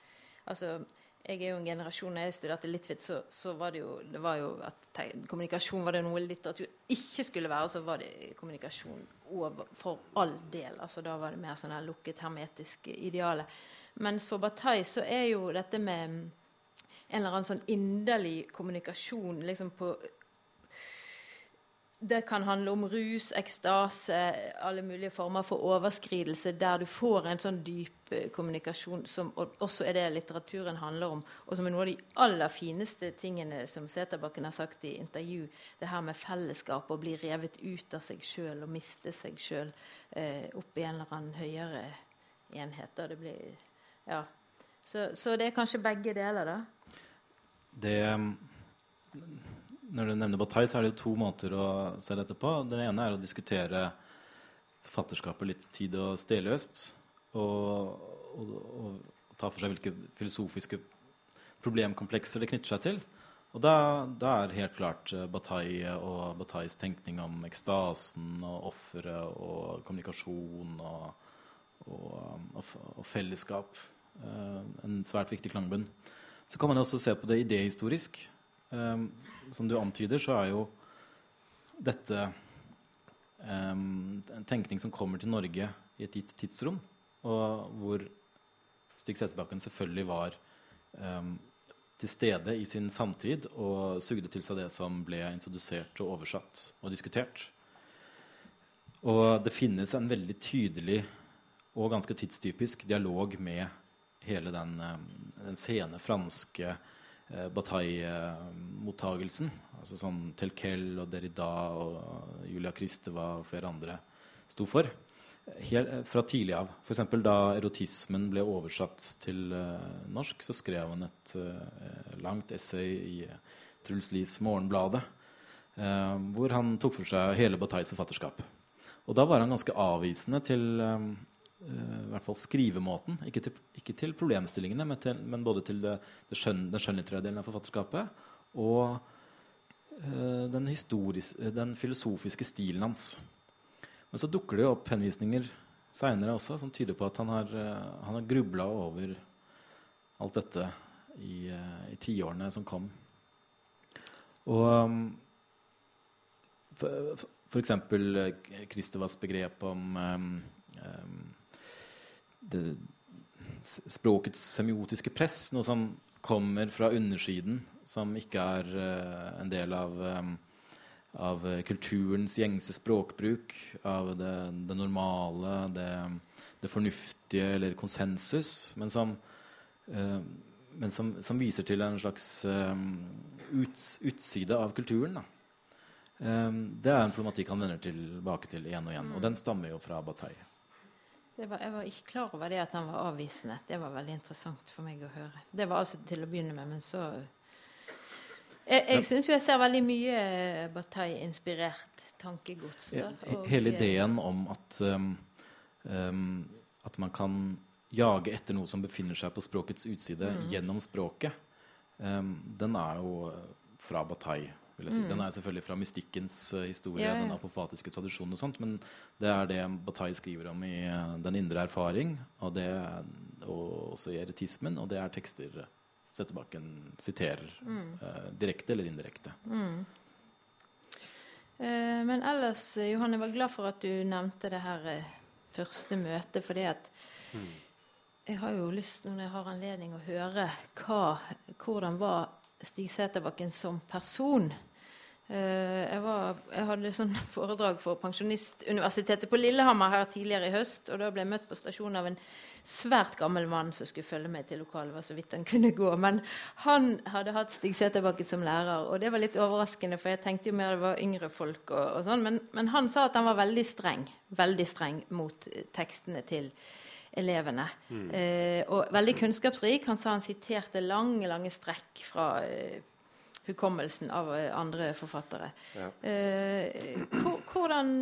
altså jeg er jo en generasjon når jeg studerte Litwit, så, så, var det jo, det var jo at kommunikasjon var det noe litteratur ikke skulle være. Så var det kommunikasjon over, for all del. altså Da var det mer sånn lukket, hermetisk ideale. Mens for Bataille så er jo dette med en eller annen sånn inderlig kommunikasjon liksom på det kan handle om rus, ekstase, alle mulige former for overskridelse, der du får en sånn dyp eh, kommunikasjon som også er det litteraturen handler om, og som er noe av de aller fineste tingene som Seterbakken har sagt i intervju. Det her med fellesskap, å bli revet ut av seg sjøl og miste seg sjøl eh, opp i en eller annen høyere enhet. Det blir, ja. så, så det er kanskje begge deler, da det Når du nevner Bataille, så er det jo to måter å se dette på. Den ene er å diskutere forfatterskapet litt tid- og stedløst. Og, og, og, ta for seg hvilke filosofiske problemkomplekser det knytter seg til. Og da, da er helt klart uh, Bataille og Batailles tenkning om ekstasen og offeret og kommunikasjon og, og, fellesskap uh, en svært viktig klangbunn. Så kan man også se på det idéhistorisk. Um, som du antyder, så er jo dette um, en tenkning som kommer til Norge i et gitt tidsrom, og hvor Stig Settebakken selvfølgelig var um, til stede i sin samtid og sugde til seg det som ble introdusert og oversatt og diskutert. Og det finnes en veldig tydelig og ganske tidstypisk dialog med hele den, den sene franske eh, Bataille-mottagelsen. Altså sånn Telkel og Derrida og Julia Kristeva og flere andre sto for. Helt, fra tidlig av. F.eks. da erotismen ble oversatt til uh, norsk, så skrev han et uh, langt essay i Truls Lies Morgenbladet, hvor han tok for seg hele Batailles forfatterskap. Og da var han ganske avvisende til i hvert fall skrivemåten. Ikke til, ikke til problemstillingene, men, til, men, både til det, det skjøn, den skjønnlitterære delen av forfatterskapet og den, den filosofiske stilen hans. Men så dukker det jo opp henvisninger seinere også som tyder på at han har, uh, har grubla over alt dette i, uh, i tiårene som kom. Og um, for, eksempel Kristovas begrep om um, um, det, språkets semiotiske press, noe som kommer fra undersiden, som ikke er uh, en del av um, av kulturens gjengse språkbruk, av det, det normale, det, det, fornuftige eller konsensus, men som, uh, men som, som viser til en slags um, uts, utside av kulturen. Um, det er en problematikk han vender tilbake til igjen og igjen, og den stammer jo fra Bataille. Var, jeg var ikke klar over det at han var avvisende. Det var veldig interessant for meg å høre. Det var altså til å begynne med, men så jeg, jeg syns jo jeg ser veldig mye eh, Bataille-inspirert tankegods. Ja, hele eh, ideen om at, um, um, at man kan jage etter noe som befinner seg på språkets utside mm. gjennom språket, um, den er jo fra Bataille. Vil jeg si. Mm. Den er selvfølgelig fra mystikkens uh, historie, ja, ja. den apofatiske tradisjonen og sånt, men det er det Bataille skriver om i uh, Den indre erfaring, og, det, og også i eretismen, og det er tekster Settebakken siterer mm. uh, direkte eller indirekte. Mm. Uh, men ellers, Johan, jeg var glad for at du nevnte det her uh, første møtet, fordi at mm. jeg har jo lyst, når jeg har anledning, å høre hva, hvordan var Stig Seterbakken som person. Jeg, var, jeg, hadde sånn foredrag for Pensjonistuniversitetet på Lillehammer her tidligere i høst. og Da ble jeg møtt på stasjonen av en svært gammel mann som skulle følge meg til lokalet. var så vidt han kunne gå. Men han hadde hatt Stig Seterbakke som lærer, og det var litt overraskende, for jeg tenkte jo mer det var yngre folk. og, og sånn, men, men, han sa at han var veldig streng, veldig streng mot tekstene til elevene. Mm. Eh, og veldig kunnskapsrik. Han sa han siterte lange, lange strekk fra eh, hukommelsen av eh, andre forfattere. Ja. Eh, hvordan,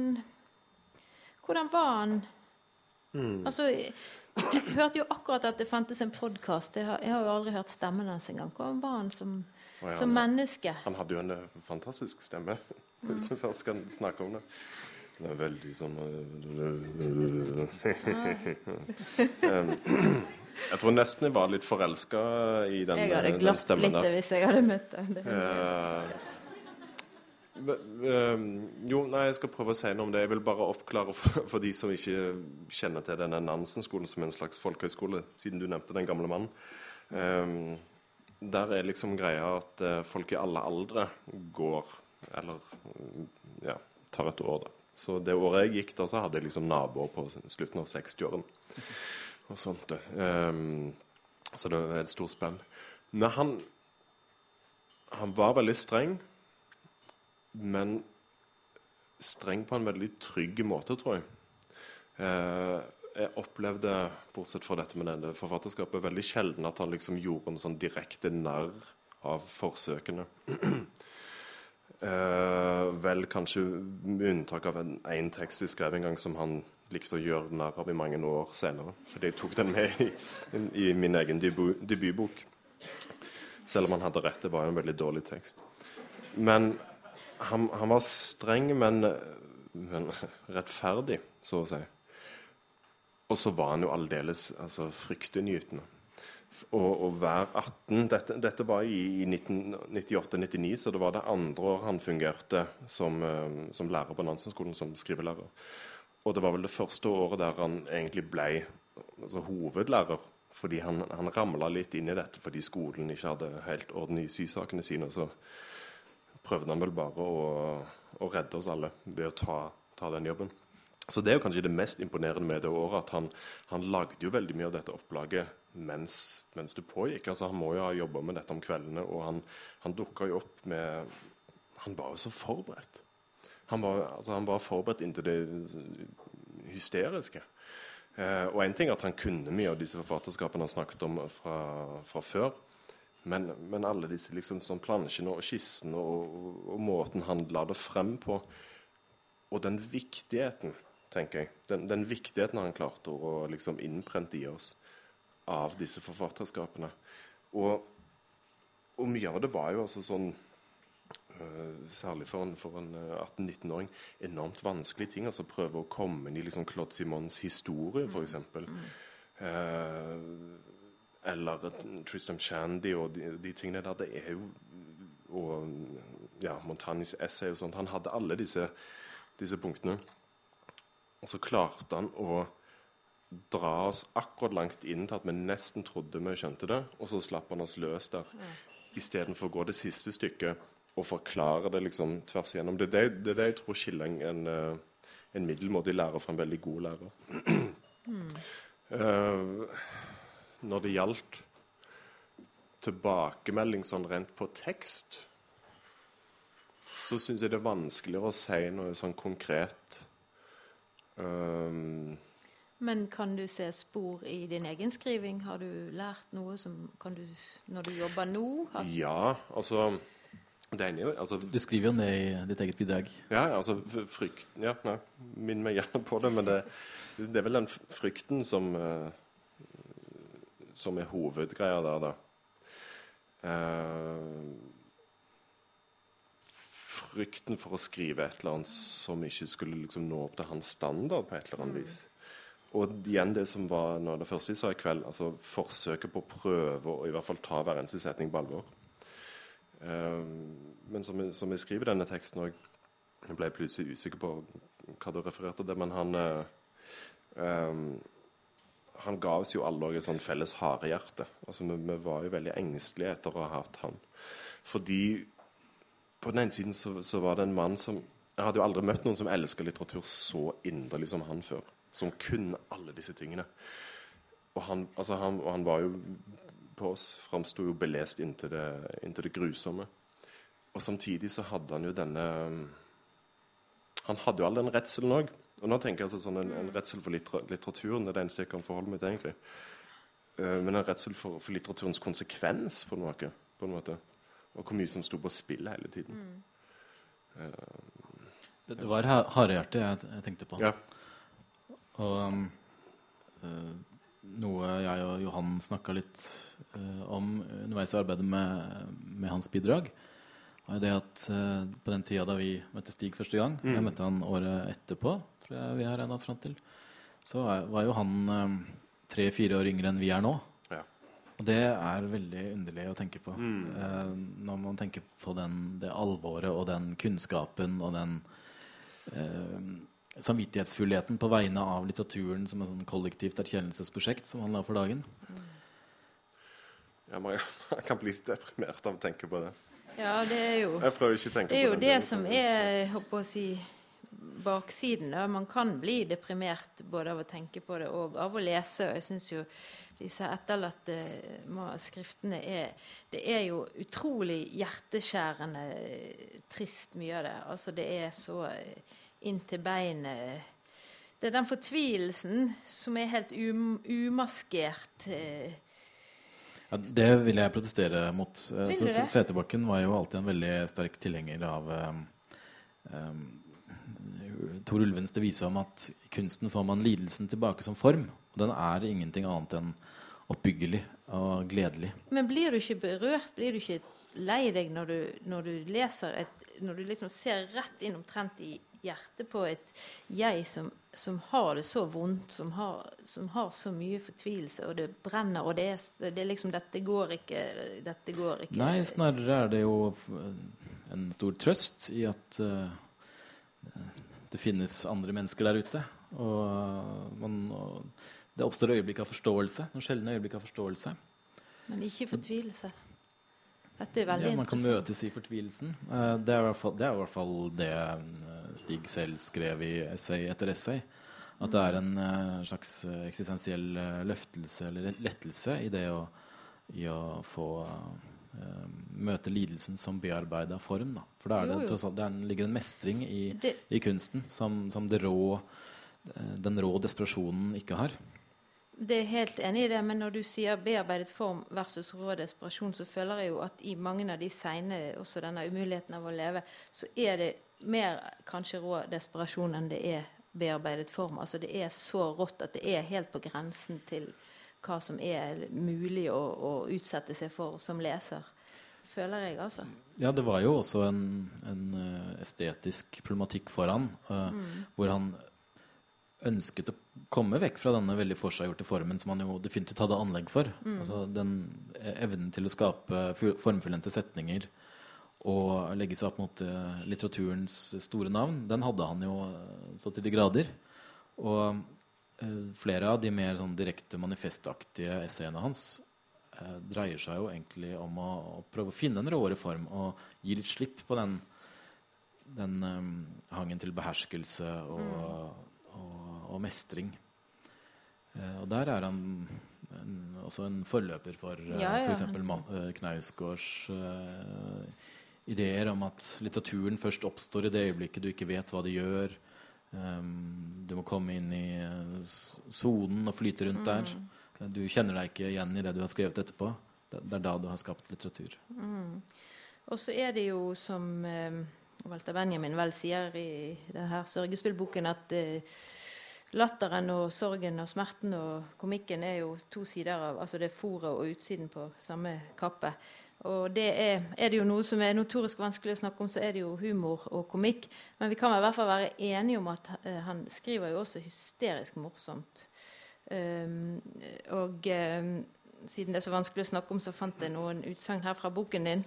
hvordan var han Mm. Altså, jeg hørte jo akkurat at det fantes en podkast. Jeg, jeg, har jo aldri hørt stemmen hans engang. Hvordan var han som, oh, ja, som menneske? Han hadde jo en eh, fantastisk stemme, mm. hvis vi først skal snakke om det. Det er veldig sånn um, Jeg tror nesten jeg var litt forelska i den, jeg hadde den stemmen der. Hvis jeg hadde møtt den. Uh, jo, nei, jeg skal prøve å si noe om det. Jeg vil bare oppklare for, for de som ikke kjenner til denne Nansen-skolen som en slags folkehøyskole, siden du nevnte den gamle mannen. Um, der er liksom greia at folk i alle aldre går Eller ja, tar et år, da. Så det året jeg gikk da, så hadde jeg liksom naboer på slutten av 60-årene. Og sånt. Um, så det er et stort spenn. Nei, han, han var veldig streng men streng på en veldig trygg måte, tror jeg. Uh, jeg opplevde, bortsett fra dette med denne forfatterskapet, veldig sjelden at han liksom gjorde en sånn direkte narr av forsøkene. Uh, vel kanskje med unntak av én tekst vi skrev en gang som han likte å gjøre narr av i mange år senere. Fordi jeg tok den med i, i min egen debut, debutbok. Selv om han hadde rett, det var jo en veldig dårlig tekst. Men han, han var streng, men, men, rettferdig, så å si. Og så var han jo aldeles altså, fryktinngytende. Og hver 18 Dette, dette var i, i 1998-99, så det var det andre år han fungerte som, eh, som lærer på Nansen-skolen, som skrivelærer. Og det var vel det første året der han egentlig ble altså, hovedlærer. Fordi han, han ramla litt inn i dette fordi skolen ikke hadde helt orden i sysakene sine. Så prøvde han vel bare å, å redde oss alle ved å ta, ta, den jobben. Så det er jo kanskje det mest imponerende med det året, at han, han lagde jo veldig mye av dette opplaget mens, mens det pågikk. Altså Han må jo ha jobba med dette om kveldene, og han, han dukka jo opp med Han var jo så forberedt. Han var, altså, han var forberedt inntil det hysteriske. Eh, og én ting er at han kunne mye av disse forfatterskapene han snakket om fra, fra før. Men, men, alle disse liksom, sånn plansjene og skissene og, og, måten han la det frem på, og den viktigheten, tenker jeg, den, den viktigheten han klarte å liksom, innprente i oss av disse forfatterskapene. Og, og mye av det var jo altså sånn særlig for en, for en uh, eh, 18-19-åring, enormt vanskelige ting. altså Prøve å komme inn i liksom Claude Simons historie, f.eks. Mm. Eh, eller Tristam Shandy og de, de, tingene der. Det er jo Og ja, Montanis essay og sånt. Han hadde alle disse, disse punktene. Og så klarte han å dra oss akkurat langt inn til at vi nesten trodde vi skjønte det, og så slapp han oss løs der. Mm. Istedenfor å gå det siste stykket og forklare det liksom tvers igjennom. Det er det, det, er det jeg tror skiller en, en, eh, en, middelmådig lærer fra en veldig god lærer. Mm. Uh, når det gjaldt tilbakemelding sånn rent på tekst, så syns jeg det er vanskeligere å si noe sånn konkret. Um, men kan du se spor i din egen skriving? Har du lært noe som kan du, Når du jobber nå? Har... Ja, altså Ene, altså, du skriver jo ned i ditt eget bidrag. Ja, altså frykten Ja, ja minn meg gjerne på det, men det, det, er vel den frykten som uh, Som er hovedgreia der, da. Uh, frykten for å skrive et eller annet som ikke skulle liksom nå opp til hans standard på et eller annet vis. Og igjen det som var noe av det første vi sa i kveld, altså forsøket på å prøve å i hvert fall ta hver eneste setning på alvor. Ehm, men som, som, jeg skriver denne teksten òg Jeg ble plutselig usikker på hva du refererte til, men han um, han ga oss jo alle et sånn felles harehjerte. Altså, vi, vi, var jo veldig engstelige etter å ha hatt han. Fordi på den ene siden så, så, var det en mann som Jeg hadde jo aldri møtt noen som elska litteratur så inderlig som han før. Som kunne alle disse tingene. Og han, altså han, og han var jo på oss framsto jo belest inntil det, inntil det, grusomme. Og samtidig så hadde han jo denne Han hadde jo all den redselen òg. Og nå tenker jeg altså sånn en, en redsel for litteraturen. Det er det eneste jeg kan forholde meg til, egentlig. Uh, men en redsel for, for, litteraturens konsekvens, på en, måte, på en måte. Og hvor mye som sto på spill hele tiden. Mm. Uh, det, det, var harehjerte jeg, jeg tenkte på. Ja. Og um, uh, noe jeg og Johan snakka litt uh, om underveis i arbeidet med, med, hans bidrag, var det at uh, på den tida da vi møtte Stig første gang, mm. jeg møtte han året etterpå, tror jeg vi har regna oss fram til, så var, jo han um, tre-fire år yngre enn vi er nå. Ja. Og det er veldig underlig å tenke på. Mm. Uh, når man tenker på den, det alvoret og den kunnskapen og den samvittighetsfullheten på vegne av litteraturen som et sånn kollektivt erkjennelsesprosjekt som han la for dagen. Ja, man, kan bli litt deprimert av å tenke på det. Ja, det er jo Jeg prøver ikke å tenke det er jo det som er håper å si, baksiden. Da. Man kan bli deprimert både av å tenke på det og av å lese. Og jeg syns jo disse etterlatte skriftene er Det er jo utrolig hjerteskjærende trist, mye av det. Altså, det er så inntil beinet. Det er den fortvilelsen som er helt um, umaskert. Eh. Ja, det vil jeg protestere mot. Eh, så, Seterbakken var jo alltid en veldig sterk tilhenger av um, Tor Ulvens devise om at i kunsten får man lidelsen tilbake som form. Og den er ingenting annet enn oppbyggelig og gledelig. Men blir du ikke berørt? Blir du ikke lei deg når du, når du leser et Når du liksom ser rett inn omtrent i hjertet på et jeg som, som har det så vondt, som har, som har, så mye fortvilelse, og det brenner, og det er, det er liksom Dette går ikke. Dette går ikke. Nei, snarere er det jo en stor trøst i at uh, det finnes andre mennesker der ute. Og, man, og det oppstår øyeblikk av forståelse. Noen sjeldne øyeblikk av forståelse. Men ikke fortvilelse. Dette er veldig ja, Man kan møtes i fortvilelsen. Eh, det er, fall, det er, i hvert fall det eh, Stig selv skrev i essay etter essay. At det er en eh, slags eksistensiell løftelse eller lettelse i det å, i å få møte lidelsen som bearbeida form. Da. For da det, tross alt, det ligger en mestring i, det, i kunsten som, som rå, den rå desperasjonen ikke har. Det er helt enig i det, men når du sier bearbeidet form versus rå desperasjon, så føler jeg jo at i mange av de seine, også denne umuligheten av å leve, så er det mer kanskje rå desperasjon enn det er bearbeidet form. Altså det er så rått at det er helt på grensen til hva som er mulig å, å utsette seg for som leser. Føler jeg, altså. Ja, det var jo også en, en eh, estetisk problematikk for han, uh, mm. hvor han ønsket å komme vekk fra denne veldig forseggjorte formen som han jo definitivt hadde anlegg for. Mm. Altså den evnen til å skape formfullendte setninger og legge seg opp mot uh, litteraturens store navn, den hadde han jo uh, så til de grader. Og flere av de mer sånn direkte manifestaktige essayene hans dreier seg jo egentlig om å, å, prøve å finne en råere form og gi litt slipp på den, den um, hangen til beherskelse og mm og mestring. Eh, og der er han en, også en forløper for uh, ja, ja. f.eks. Uh, Knausgårds ideer om at litteraturen først oppstår i det øyeblikket du ikke vet hva det gjør. Um, du må komme inn i sonen og flyte rundt mm. der. Du kjenner deg ikke igjen i det du har skrevet etterpå. Det, er da du har skapt litteratur. Mm. Og så er det jo som um, Walter Benjamin vel sier i denne sørgespillboken, at uh, latteren og sorgen og smerten og komikken er jo to sider av altså det er fòret og utsiden på samme kappe. Og det er, er, det jo noe som er notorisk vanskelig å snakke om, så er det jo humor og komikk. Men vi kan i hvert fall være enige om at uh, han skriver jo også hysterisk morsomt. Um, og um, siden det er så vanskelig å snakke om, så fant jeg noen utsagn her fra boken din.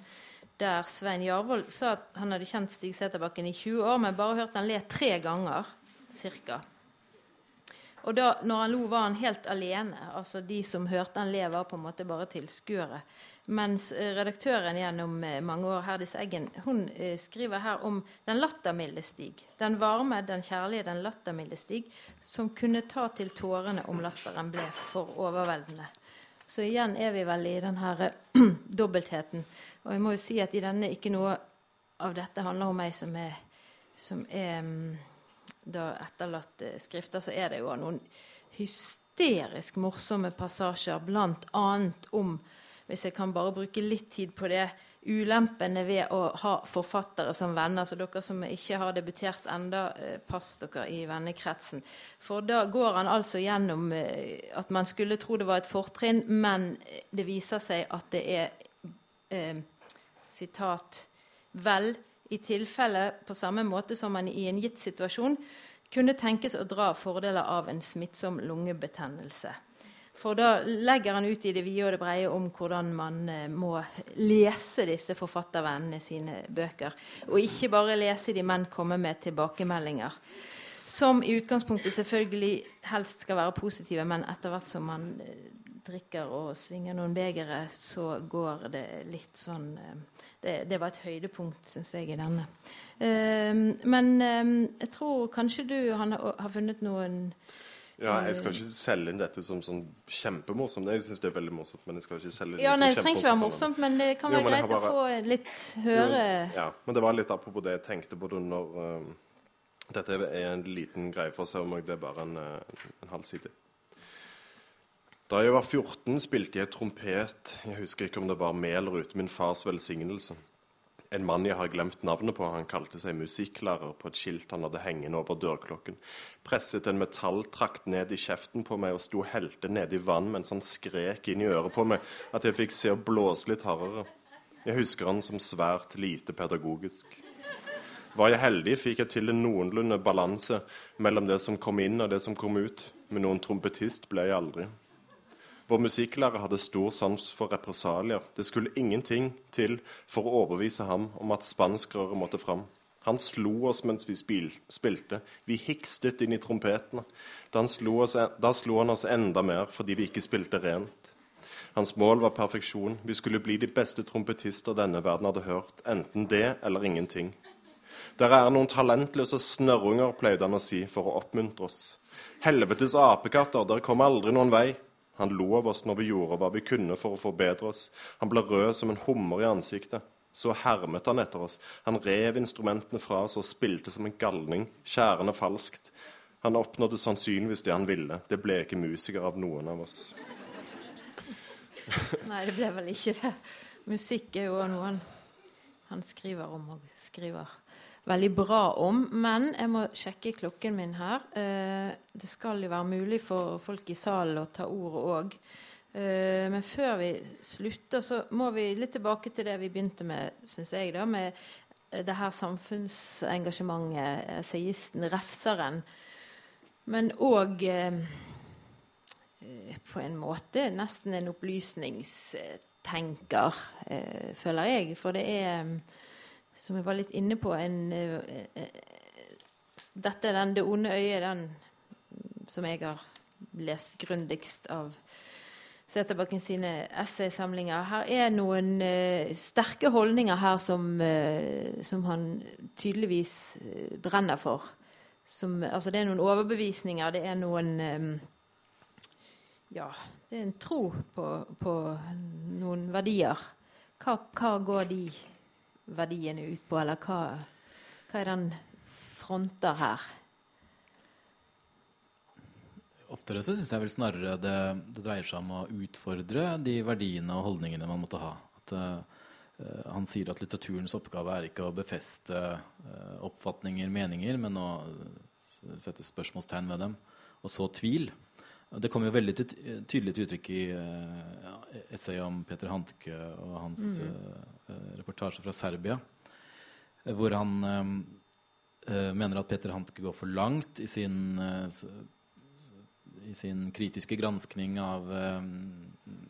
Der Svein Jarvold sa at han hadde kjent Stig Seterbakken i 20 år, men bare hørt han le tre ganger. Cirka. Og da når han lo, var han helt alene. Altså De som hørte han le, var på en måte bare tilskuere. Mens eh, redaktøren gjennom eh, mange år, Herdis Eggen, hun eh, skriver her om den lattermilde Stig. Den varme, den kjærlige, den lattermilde Stig, som kunne ta til tårene om latteren ble for overveldende. Så igjen er vi vel i den her dobbeltheten. Og jeg må jo si at i denne ikke noe av dette handler om meg som er, som er um, da etterlatte skrifter, så er det jo noen hysterisk morsomme passasjer, bl.a. om hvis jeg kan bare bruke litt tid på det, ulempene ved å ha forfattere som venner. Så dere som ikke har debutert enda, eh, pass dere i vennekretsen. For da går han altså gjennom eh, at man skulle tro det var et fortrinn, men det viser seg at det er eh, sitat vel i tilfelle på samme måte som man i en gitt situasjon kunne tenkes å dra fordeler av en smittsom lungebetennelse. For da legger han ut i det vide og det breie om hvordan man eh, må lese disse forfattervennene sine bøker. Og ikke bare lese de, men komme med tilbakemeldinger. Som i utgangspunktet selvfølgelig helst skal være positive, men etter hvert som man eh, drikker og svinger noen begere, så går det litt sånn eh, det, det, var et høydepunkt, syns jeg, i denne. Um, men um, jeg tror kanskje du han, har funnet noen ja, Jeg skal ikke selge inn dette som sånn kjempemorsomt. Jeg syns det er veldig morsomt, men jeg skal ikke selge det ja, nei, Det trenger ikke være morsomt, men det kan være jo, greit bare, å få litt høre jo, Ja, men det var litt apropos det jeg tenkte på når um, Dette er en liten greie for å se om det er bare en, uh, en halv side. Da jeg var 14, spilte jeg trompet. Jeg husker ikke om det var med eller uten min fars velsignelse. en mann jeg har glemt navnet på, han kalte seg musikklærer på et skilt han hadde hengende over dørklokken, presset en metalltrakt ned i kjeften på meg og sto helte i vann mens han skrek inn i øret på meg at jeg fikk se å blåse litt hardere. Jeg husker han som svært lite pedagogisk. Var jeg heldig, fikk jeg til en noenlunde balanse mellom det som kom inn og det som kom ut, men noen trompetist ble jeg aldri. Vår musikklærer hadde stor sans for represalier. Det skulle ingenting til for å overbevise ham om at spanskrøret måtte fram. Han slo oss mens vi spil, spilte. Vi hikstet inn i trompetene. Da, slo oss, da slo han oss enda mer fordi vi ikke spilte rent. Hans mål var perfeksjon. Vi skulle bli de beste trompetister denne verden hadde hørt. Enten det eller ingenting. Dere er noen talentløse snørrunger, pleide han å si for å oppmuntre oss. Helvetes apekatter, dere kommer aldri noen vei. Han lo av oss når vi gjorde hva vi kunne for å forbedre oss. Han ble rød som en hummer i ansiktet. Så hermet han etter oss. Han rev instrumentene fra oss og spilte som en galning, skjærende falskt. Han oppnådde sannsynligvis det han ville. Det ble ikke musiker av noen av oss. Nei, det ble vel ikke det. Musikk er jo noe han, han skriver om og skriver veldig bra om. Men jeg må sjekke klokken min her. Eh, det skal jo være mulig for folk i salen å ta ordet òg. Eh, men før vi slutter, så må vi litt tilbake til det vi begynte med, syns jeg, da, med det her samfunnsengasjementet, seisten, refseren. Men òg eh, på en måte nesten en opplysningstenker, eh, føler jeg. For det er som jeg var litt inne på en, uh, uh, Dette er den Det onde øyet, den som jeg har lest grundigst av Seterbakken sine essaysamlinger. Her er noen uh, sterke holdninger her som, som han tydeligvis brenner for. Som, altså det er noen overbevisninger, det er noen Ja, det er en tro på, på noen verdier. Hva, hva går de verdiene ut på, eller hva, hva er den fronter her? Oftere så syns jeg vel snarere det, det, dreier seg om å utfordre de verdiene og holdningene man måtte ha. At, uh, han sier at litteraturens oppgave er ikke å befeste uh, oppfatninger, meninger, men å sette spørsmålstegn ved dem. Og så tvil. Det kommer jo veldig tydelig til uttrykk i uh, essayet om Peter Hantke og hans mm. uh, reportasje fra Serbia, hvor han uh, mener at Peter Hantke går for langt i sin, i sin kritiske granskning av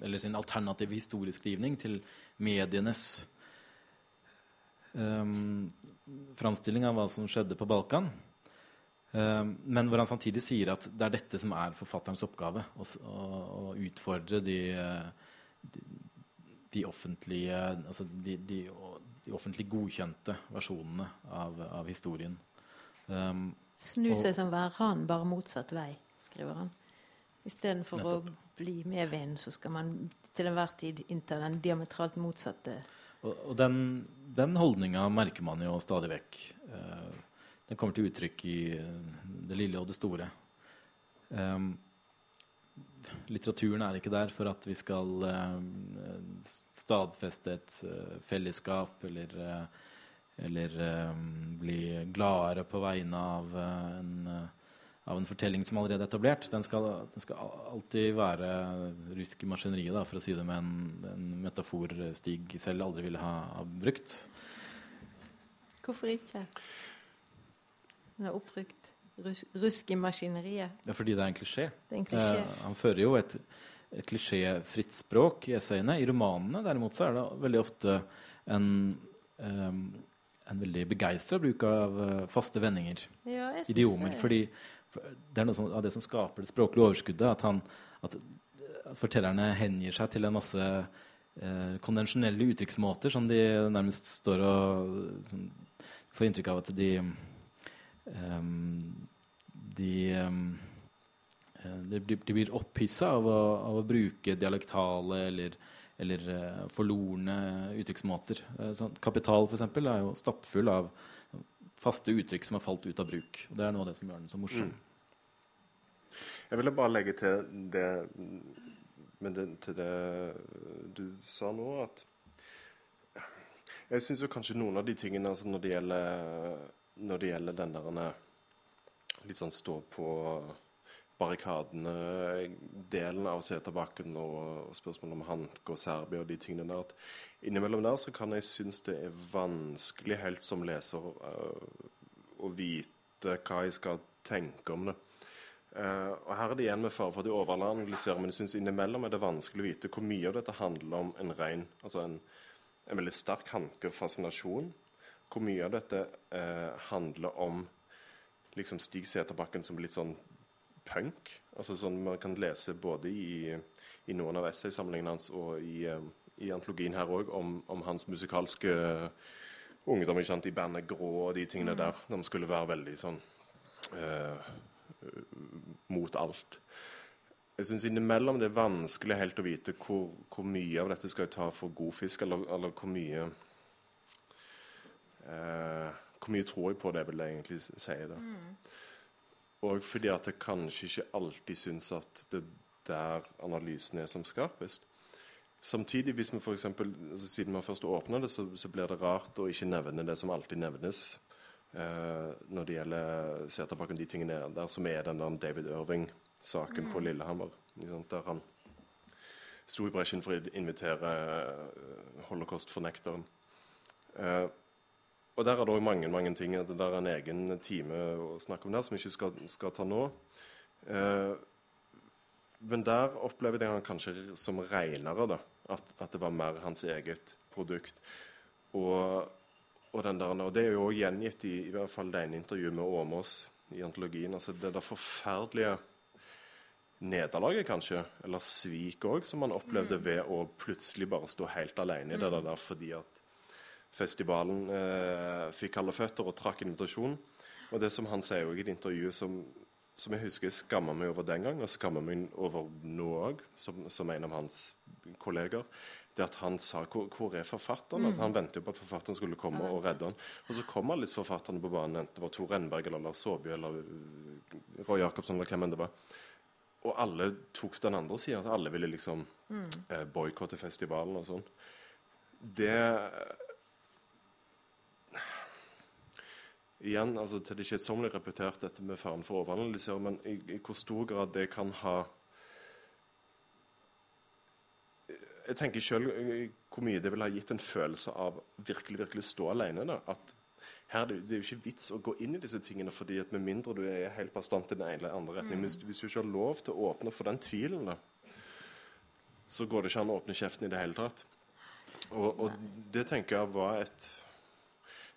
Eller sin alternative historieskrivning til medienes um, framstilling av hva som skjedde på Balkan. Eh, men hvor han samtidig sier at det er dette som er forfatterens oppgave. Å, å utfordre de, de, de offentlige altså de, de, de, offentlig godkjente versjonene av, av historien. Um, Snu seg som værhan, bare motsatt vei, skriver han. Istedenfor å bli med vinden, så skal man til enhver tid innta den diametralt motsatte Og, og den, den holdninga merker man jo stadig vekk. Uh, den kommer til uttrykk i eh, det lille og det store. Um, litteraturen er ikke der for at vi skal uh, stadfeste et uh, fellesskap eller, uh, eller bli gladere på vegne av en, av en, fortelling som allerede er etablert. Den skal, den skal alltid være rusk i maskineriet, for å si det med en, en metafor Stig selv aldri ville ha, ha brukt. Hvorfor ikke? Den har opprykt. Rus rusk i maskineriet. Ja, fordi det er en klisjé. Det er en klisjé. Eh, han fører jo et, et klisjéfritt språk i essayene. I romanene derimot så er det veldig ofte en, um, en veldig begeistra bruk av uh, faste vendinger. Ja, idiomer. Jeg... Fordi for, det er noe som, av det som skaper det språklige overskuddet. At, han, at, at fortellerne hengir seg til en masse uh, konvensjonelle uttrykksmåter som de nærmest står og sånn, får inntrykk av at de de, um, de, de, blir opphissa av, av, å bruke dialektale eller, eller uh, forlorne uttrykksmåter. Uh, sånn, kapital for eksempel, er jo stappfull av faste uttrykk som har falt ut av bruk. Og Det er noe av det som gjør den så morsom. Mm. Jeg ville bare legge til det, det, til det du sa nå, at Jeg syns kanskje noen av de tingene altså når, det gjelder, når det gjelder den der litt sånn stå på barrikadene-delen av Seterbakken og, og spørsmålet om Hanke og Serbia og de tingene der. at Innimellom der så kan jeg synes det er vanskelig helt som leser uh, å vite hva jeg skal tenke om det. Uh, og Her er det igjen med fare for at jeg overanalyserer, men jeg synes innimellom er det vanskelig å vite hvor mye av dette handler om en ren, altså en, en veldig sterk hankefascinasjon. Hvor mye av dette eh, handler om liksom Stig Seterbakken som litt sånn punk. Altså sånn Man kan lese både i, i noen av essaysamlingene hans og i, eh, i antologien her òg om, om, hans musikalske ungdom ikke sant, i bandet Grå og de tingene mm. der. De skulle være veldig sånn eh, mot alt. Jeg syns innimellom det er vanskelig helt å vite hvor, hvor, mye av dette skal jeg ta for god fisk, eller, eller hvor mye uh, Hvor mye tror jeg på det, vil jeg egentlig si. da. Mm. Og fordi at jeg kanskje ikke alltid syns at det der analysen er som skarpest. Samtidig, hvis vi for eksempel, altså siden vi først åpner det, så, så, blir det rart å ikke nevne det som alltid nevnes eh, når det gjelder Seterbakken, de tingene der som er den der David Irving-saken mm. på Lillehammer. Der han sto i bresjen for å invitere eh, holocaust-fornekteren. Eh, og der er det òg mange, mange ting. Det er en egen time å snakke om der som vi ikke skal, skal ta nå. Eh, men der opplever jeg han kanskje som renere, da. At, at, det var mer hans eget produkt. Og, og, der, og det er jo òg gjengitt i, i hvert fall det ene intervjuet med Åmås i antologien. altså Det der forferdelige nederlaget, kanskje, eller svik òg, som man opplevde mm. ved å plutselig bare stå helt alene i det mm. der fordi at festivalen eh, fikk kalde føtter og trakk invitasjonen. Og det som han sier i et intervju som, som, jeg husker jeg skammer meg over den gang, og skammer meg over nå òg, som, som, en av hans kolleger, det at han sa hvor, hvor er forfatteren? Mm. Altså, han ventet jo på at forfatteren skulle komme og redde han. Og så kom alle disse forfatterne på banen, enten det var Tor Renberg eller Lars Saabye eller uh, Roy Jacobsen eller hvem enn det var. Og alle tok den andre sida. Alle ville liksom mm. eh, boikotte festivalen og sånn. Det igjen, altså til det kjedsommelige repetert dette med faren for å overanalysere, men i, i, hvor stor grad det kan ha Jeg tenker selv hvor mye det vil ha gitt en følelse av virkelig virkelig stå alene. Da. At her, det, det er jo ikke vits å gå inn i disse tingene, fordi at med mindre du er helt bastant i den ene eller andre retning, mm. hvis, hvis, du ikke har lov til å åpne for den tvilen, da, så går det ikke an å åpne kjeften i det hele tatt. Og, og det tenker jeg var et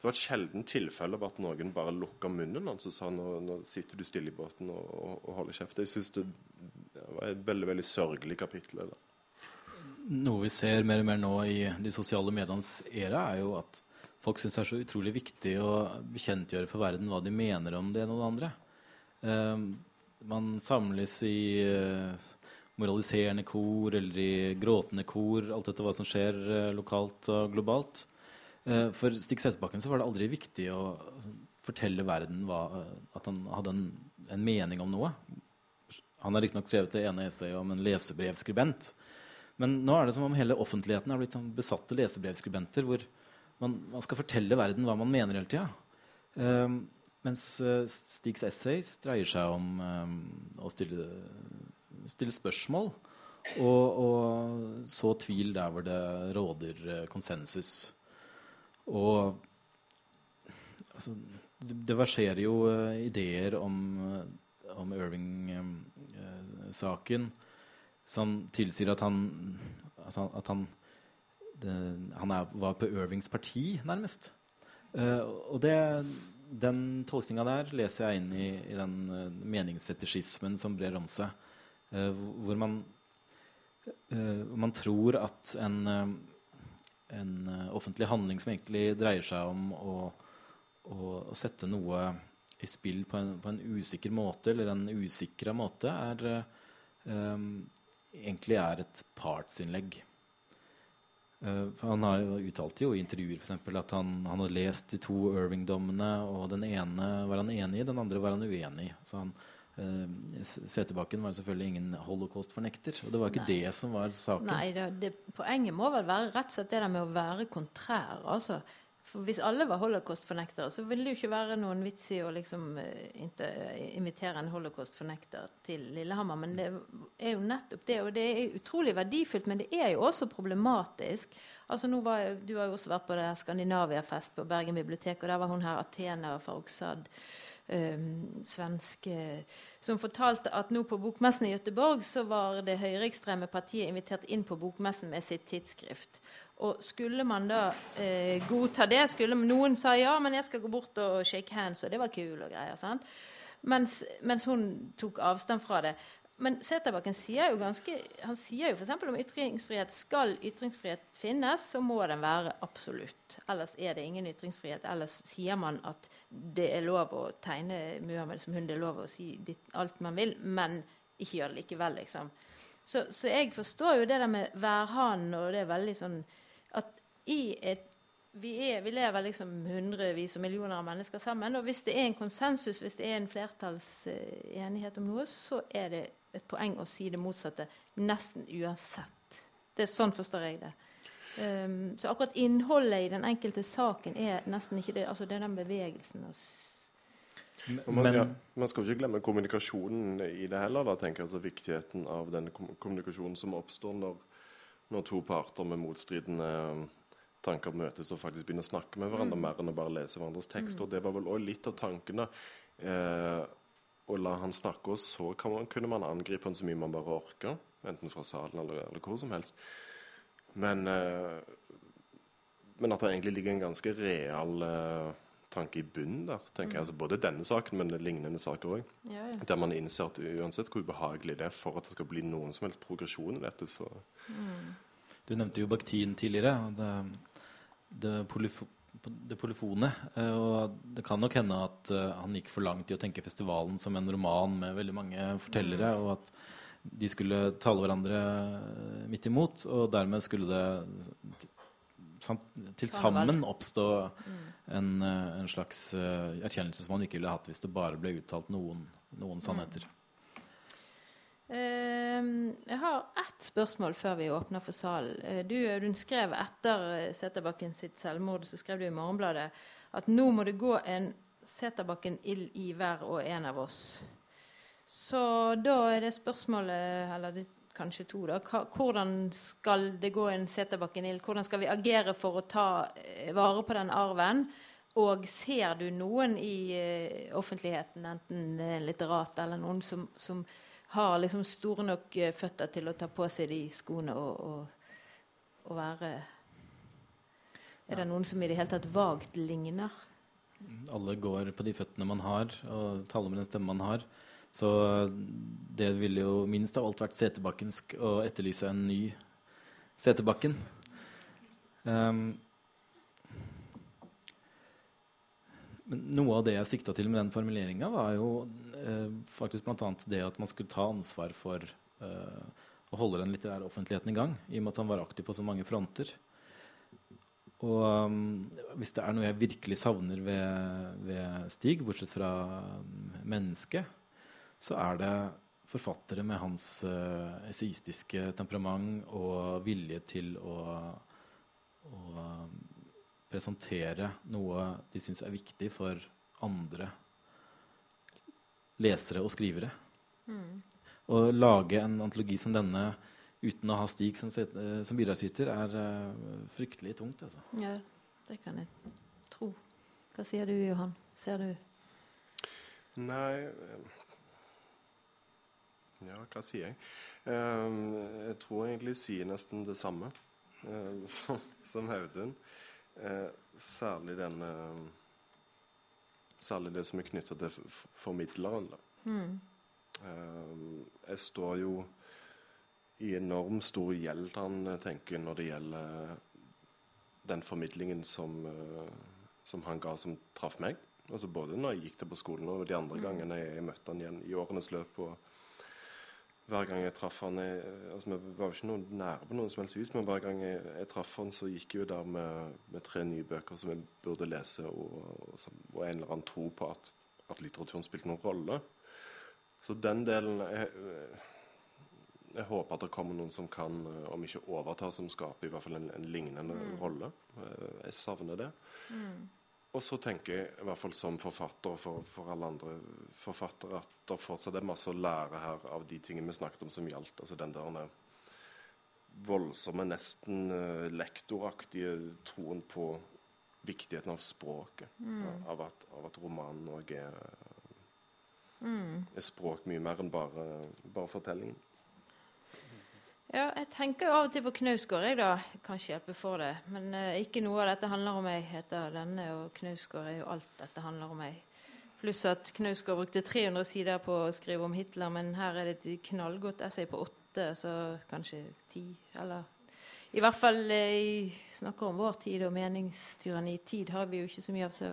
det var et sjelden tilfelle av at noen bare lukka munnen hans og sa nå, nå sitter du stille i båten og, og, og holder kjeft. Jeg syns det, det, var et veldig veldig sørgelig kapittel. Da. Noe vi ser mer og mer nå i de sosiale medienes era, er jo at folk syns det er så utrolig viktig å bekjentgjøre for verden hva de mener om det ene og det andre. Uh, man samles i uh, moraliserende kor eller i gråtende kor, alt etter hva som skjer uh, lokalt og globalt. Eh, for Stig Seterbakken så var det aldri viktig å altså, fortelle verden hva, eh, at han hadde en, en, mening om noe. Han har riktignok skrevet det ene essayet om en lesebrevskribent. Men nå er det som om hele offentligheten er blitt sånn besatte lesebrevskribenter hvor man, man, skal fortelle verden hva man mener hele tida. Um, mens uh, Stigs essays dreier seg om um, å stille, stille spørsmål og, og, så tvil der hvor det råder konsensus. Og altså, det verserer jo uh, ideer om, uh, om Irving-saken uh, som tilsier at han, altså, at han, det, han er, var på Irvings parti, nærmest. og det, den tolkninga der leser jeg inn i, i den meningsfetisjismen som brer om seg, hvor man, man tror at en en uh, offentlig handling som egentlig dreier seg om å, å, sette noe i spill på en, på en, usikker måte, eller en usikra måte, er um, egentlig er et partsinnlegg. Uh, han har jo uttalte jo i intervjuer for eksempel, at han, han hadde lest de to Irving-dommene, og den ene var han enig i, den andre var han uenig i. Så han, eh, Seterbakken var selvfølgelig ingen holocaust-fornekter. Og det var ikke Nei. det som var saken. Nei, det, det, poenget må vel være rett og slett det der med å være kontrær. altså. For Hvis alle var holocaust-fornektere, så ville det jo ikke være noen vits i å liksom eh, invitere en holocaust-fornekter til Lillehammer. Men det er jo nettopp det, og det er utrolig verdifullt, men det er jo også problematisk. Altså nå var, jeg- Du har jo også vært på det Skandinavia-fest på Bergen bibliotek, og der var hun her Athena Farrokhzad, um, svenske, som fortalte at nå på bokmessen i Göteborg så var det høyreekstreme partiet invitert inn på bokmessen med sitt tidsskrift. Og skulle man da eh, godta det skulle Noen sa ja, men jeg skal gå bort og shake hands, og det var kul og greier. sant? Mens, mens hun tok avstand fra det. Men Seterbakken sier jo ganske Han sier jo f.eks. om ytringsfrihet. Skal ytringsfrihet finnes, så må den være absolutt. Ellers er det ingen ytringsfrihet. Ellers sier man at det er lov å tegne Muhammed som hund, det er lov å si alt man vil, men ikke gjør det likevel, liksom. Så, så jeg forstår jo det der med værhanen, og det er veldig sånn at i et vi, er, vi lever liksom hundrevis og millioner av mennesker sammen. Og hvis det er en konsensus, hvis det er en flertallsenighet om noe, så er det et poeng å si det motsatte nesten uansett. Det er Sånn forstår jeg det. Um, så akkurat innholdet i den enkelte saken er nesten ikke det. altså Det er den bevegelsen. Og s- Og man, Men ja, man skal ikke glemme kommunikasjonen i det heller. da, tenker jeg, altså Viktigheten av den kommunikasjonen som oppstår når, når to parter med motstridende um, tanker møtes og faktisk begynner å snakke med hverandre mer enn å bare lese hverandres tekst. Og Det var vel òg litt av tankene. eh, Å la han snakke, og så man, kunne man angripe han så mye man bare orker. Enten fra salen eller, eller hvor som helst. Men, eh, men at det egentlig ligger en ganske real eh, tanke i bunnen der. tenker jeg, altså Både denne saken, men lignende saker òg. ja, ja. Der man innser at uansett hvor ubehagelig det er for at det skal bli noen som helst progresjon i dette, så Du nevnte jo Bakhtin tidligere. og Det, det, polyfo, det polyfone. eh, Og det kan nok hende at eh, han gikk for langt i å tenke festivalen som en roman med veldig mange fortellere, og at de skulle tale hverandre eh, midt imot, og dermed skulle det til sammen oppstå en, eh, en slags erkjennelse som man ikke ville hatt hvis det bare ble uttalt noen, noen sannheter. Ehm, jeg har ett spørsmål før vi åpner for salen. Eh, Du, Audun, skrev etter eh, Seterbakken sitt selvmord så skrev du i Morgenbladet at nå må det gå en Seterbakken-ild i hver og en av oss. Så da er det spørsmålet, eller det, kanskje to, da. Hvordan skal det gå en Seterbakken-ild? Hvordan skal vi agere for å ta eh, vare på den arven? Og ser du noen i offentligheten, enten er litterat eller noen som, som har liksom store nok eh, føtter til å ta på seg de skoene og, og, og være Er det noen som i det hele tatt vagt ligner? Alle går på de føttene man har, og taler med den stemmen man har. Så det ville jo minst av alt vært setebakkensk å etterlyse en ny Setebakken. Um, men noe av det jeg sikta til med den formuleringa, var jo eh, faktisk bl.a. det at man skulle ta ansvar for eh, å holde den litterære offentligheten i gang, i og med at han var aktiv på så mange fronter. Og um, hvis det er noe jeg virkelig savner ved, ved Stig, bortsett fra um, mennesket, så er det forfattere med hans uh, esaistiske temperament og vilje til å, å um, presentere noe de syns er viktig for andre lesere og skrivere. Å lage en antologi som denne uten å ha Stig som, som bidragsyter, er uh, fryktelig tungt. Altså. Ja, det kan jeg tro. Hva sier du, Johan? Ser du Nei eh, Ja, hva sier jeg? Eh, jeg tror egentlig sier nesten det samme eh, som, som Audun. Eh, særlig denne Særlig det som er knytta til formidleren. Da. Eh, jeg står jo i enormt stor gjeld til han, jeg tenker når det gjelder den formidlingen som, eh, som han ga som traff meg. Altså Både når jeg gikk der på skolen og de andre gangene jeg, jeg møtte han igjen i årenes løp. og hver gang jeg traff han jeg, altså Vi var jo ikke noe nære på noen som helst vis, men hver gang jeg, jeg traff han, så gikk jeg jo der med, med tre nye bøker som jeg burde lese, og, og, som- og en eller annen tro på at, at litteraturen spilte noen rolle. Så den delen jeg, jeg håper at det kommer noen som kan, om ikke overta som skaper, i hvert fall en, en lignende Mm. rolle. Jeg savner det. Og så tenker jeg, i hvert fall som forfatter og for, for alle andre forfattere, at det fortsatt er masse å lære her av de tingene vi snakket om som gjaldt. Altså den der voldsomme, nesten eh, lektoraktige troen på viktigheten av språket. Av, at, av at romanen òg er, er språk mye mer enn bare, bare fortellingen. Ja, jeg tenker jo av og til på Knausgård, jeg, da. Kanskje hjelpe for det. Men eh, ikke noe av dette handler om meg, heter denne, og Knausgård er jo alt dette handler om meg. Pluss at Knausgård brukte 300 sider på å skrive om Hitler, men her er det et knallgodt essay på åtte, så kanskje ti, eller I hvert fall eh, snakker om vår tid og meningstyranni. Tid har vi jo ikke så mye av, så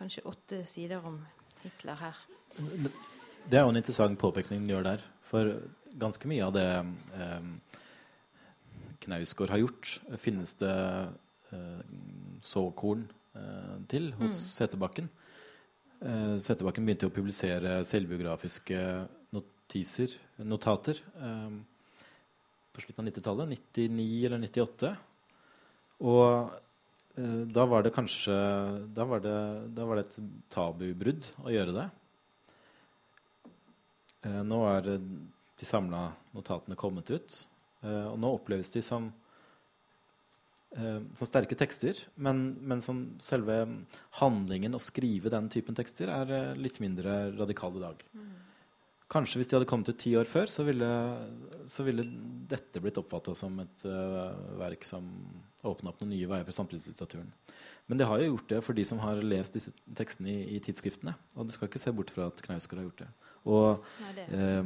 kanskje åtte sider om Hitler her. Det er jo en interessant påpekning du gjør der. For ganske mye av det eh, Knausgård har gjort, finnes det eh, såkorn eh, til hos Seterbakken. Eh, Seterbakken begynte å publisere selvbiografiske notiser, notater eh, på slutten av 90-tallet. 99 eller 98. Og eh, da var det kanskje da var det, da var det et tabubrudd å gjøre det. Eh, nå er eh, de samla notatene kommet ut, eh, og nå oppleves de som eh, som sterke tekster, men, men som selve handlingen å skrive den typen tekster er litt mindre radikal i dag. Kanskje hvis de hadde kommet ut ti år før, så ville, så ville dette blitt oppfatta som et uh, verk som åpna opp noen nye veier for samtidslitteraturen. Men det har jo gjort det for de som har lest disse tekstene i, i tidsskriftene. Og du skal ikke se bort fra at Knausgård har gjort det. Og eh,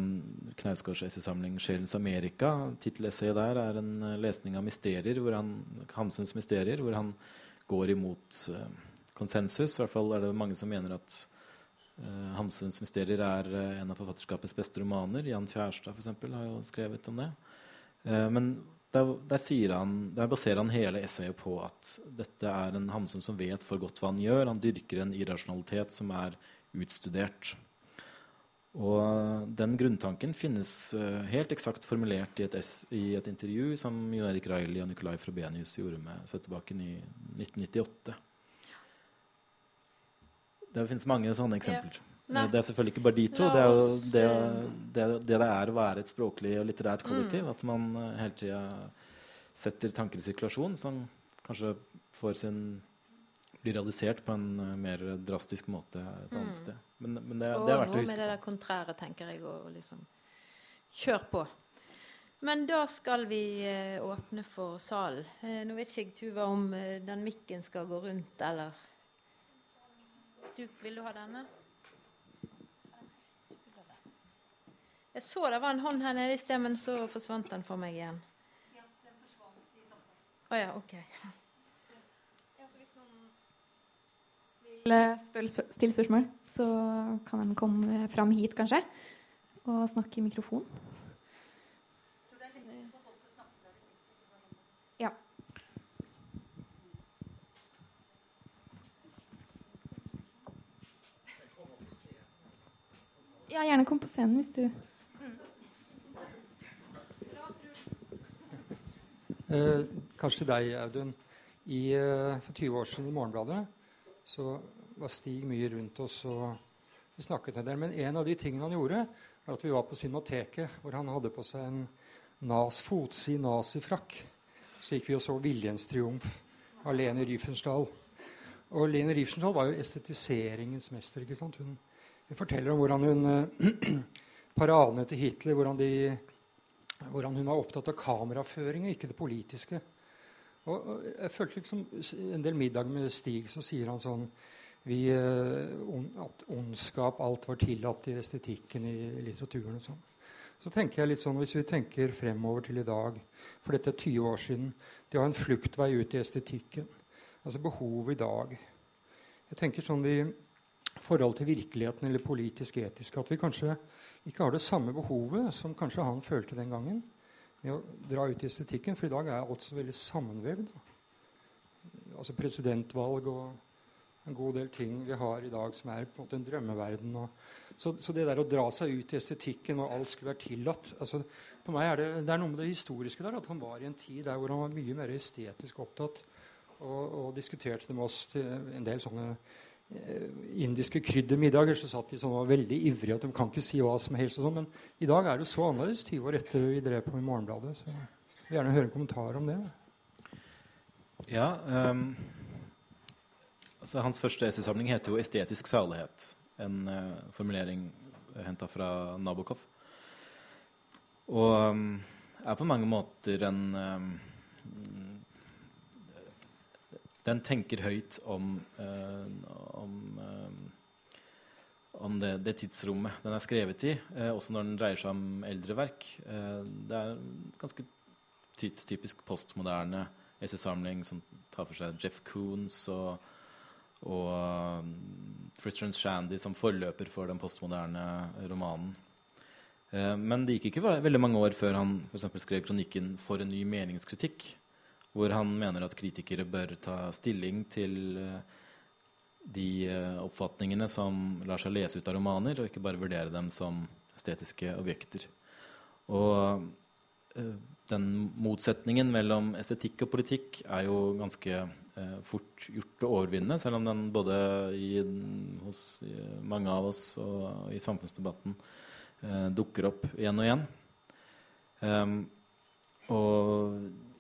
Knausgårds essaysamling 'Sjelens Amerika', tittelessayet der er en eh, lesning av mysterier, hvor han, Hamsuns mysterier, hvor han går imot eh, konsensus. I hvert fall er det mange som mener at eh, Hamsuns mysterier er eh, en av forfatterskapets beste romaner. Jan Kjærstad for eksempel, har jo skrevet om det. Eh, men der, der, han, der baserer han hele essayet på at dette er en Hamsun som vet for godt hva han gjør. Han dyrker en irrasjonalitet som er utstudert. Og den grunntanken finnes eh, helt eksakt formulert i et, S, i et intervju som Jon Erik Reilly og Nicolai Frobenius gjorde med Settebakken i 1998. Det finnes mange sånne eksempler. Nei. Eh, Det er selvfølgelig ikke bare de to. Det er jo det, eh, det, det det er å være et språklig og litterært Mm. kollektiv. At man hele tida setter tanker i sirkulasjon som kanskje får sin blir realisert på en mer drastisk måte et annet sted. Men, men det, Og det er verdt å noe med det der kontrære, tenker jeg, og liksom Kjør på. Men da skal vi eh, åpne for salen. Eh, nå vet ikke jeg, Tuva, om eh, den mikken skal gå rundt, eller du, Vil du ha denne? Jeg så det var en hånd her nede i sted, men så forsvant den for meg igjen. den forsvant i Å ja, OK. vil eh, spør, spør, stille spørsmål, så kan de komme fram hit, kanskje, og snakke i mikrofon. Ja. Ja, gjerne kom på scenen hvis du Eh, kanskje til deg, Audun. I, eh, for 20 år siden i Morgenbladet så var Stig mye rundt oss og vi snakket en del. Men en av de tingene han gjorde, var at vi var på Cinemateket, hvor han hadde på seg en nas, fotsid nazifrakk. Så gikk vi og så 'Viljens triumf' av Lene Riefenstahl. Og Lene Riefenstahl var jo estetiseringens mester. ikke sant? Hun, forteller om hvordan hun eh, Paradene til Hitler, hvordan de hvordan hun var opptatt av kameraføring og ikke det politiske. Og, og jeg følte liksom En del middag med Stig, så sier han sånn vi, eh, At ondskap, alt var tillatt i estetikken i litteraturen og sånn. Så tenker jeg litt sånn, Hvis vi tenker fremover til i dag, for dette er 20 år siden Det var en fluktvei ut i estetikken. Altså behovet i dag. Jeg tenker sånn vi forhold til virkeligheten eller politisk-etisk at vi kanskje ikke har det samme behovet som kanskje han følte den gangen med å dra ut i estetikken, for i dag er alt så veldig sammenvevd. Altså presidentvalg og en god del ting vi har i dag som er på en måte en drømmeverden. Så, så, det der å dra seg ut i estetikken og alt skulle være tillatt altså, på meg er det, det er noe med det historiske der. At han var i en tid der hvor han var mye mer estetisk opptatt og, og diskuterte det med oss til en del sånne eh, indiske kryddermiddager. Så satt vi sånn var veldig ivrige at de kan ikke si hva som helst. og sånn, Men i dag er det så annerledes 20 år etter vi drev på i Morgenbladet. Så jeg vil gjerne høre en kommentar om det. Ja, um, altså Hans første essaysamling heter jo 'Estetisk salighet'. En uh, formulering henta fra Nabokov. Og um, er på mange måter en um, Den tenker høyt om, uh, uh, om det, det, tidsrommet den er skrevet i, også når den dreier seg om eldre verk. det er ganske tidstypisk postmoderne essaysamling som tar for seg Jeff Koons og, og um, Tristram Shandy som forløper for den postmoderne romanen. Uh, men det gikk ikke veldig mange år før han for skrev kronikken 'For en ny meningskritikk', hvor han mener at kritikere bør ta stilling til uh, de uh, oppfatningene som lar seg lese ut av romaner, og ikke bare vurdere dem som estetiske objekter. Og den motsetningen mellom estetikk og politikk er jo ganske fort gjort å overvinne, selv om den både i, hos mange av oss og i samfunnsdebatten eh, dukker opp igjen og igjen. Um, og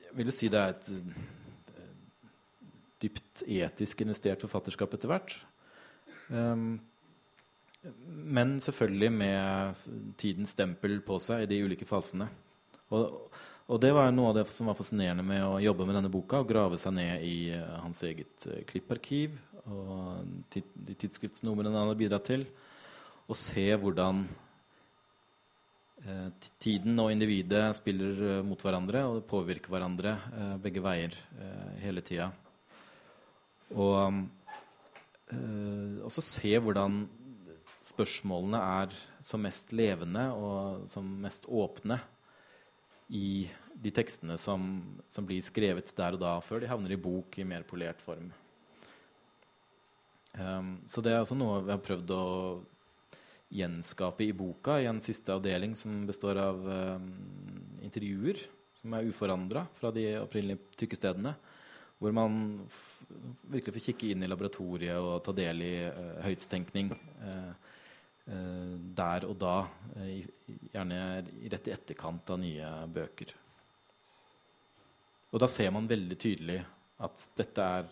jeg vil jo si det er et eh, dypt etisk investert forfatterskap etter hvert. Um, men selvfølgelig med tidens stempel på seg i de ulike fasene. Og, og det var noe av det som var fascinerende med å jobbe med denne boka. Å grave seg ned i uh, hans eget uh, klipparkiv og de tidsskriftsnumrene han har bidratt til. Og se hvordan uh, tiden og individet spiller mot hverandre og påvirker hverandre begge veier hele tida. Og også se hvordan spørsmålene er som mest levende og som mest åpne i de tekstene som, som, blir skrevet der og da, før de havner i bok i mer polert form. Um, så det er altså noe vi har prøvd å gjenskape i boka i en siste avdeling som består av um, intervjuer som er uforandra fra de opprinnelige trykkestedene. Hvor man virkelig får kikke inn i laboratoriet og ta del i uh, høytstenkning. Uh, der og da, eh, gjerne rett i etterkant av nye bøker. Og da ser man veldig tydelig at dette er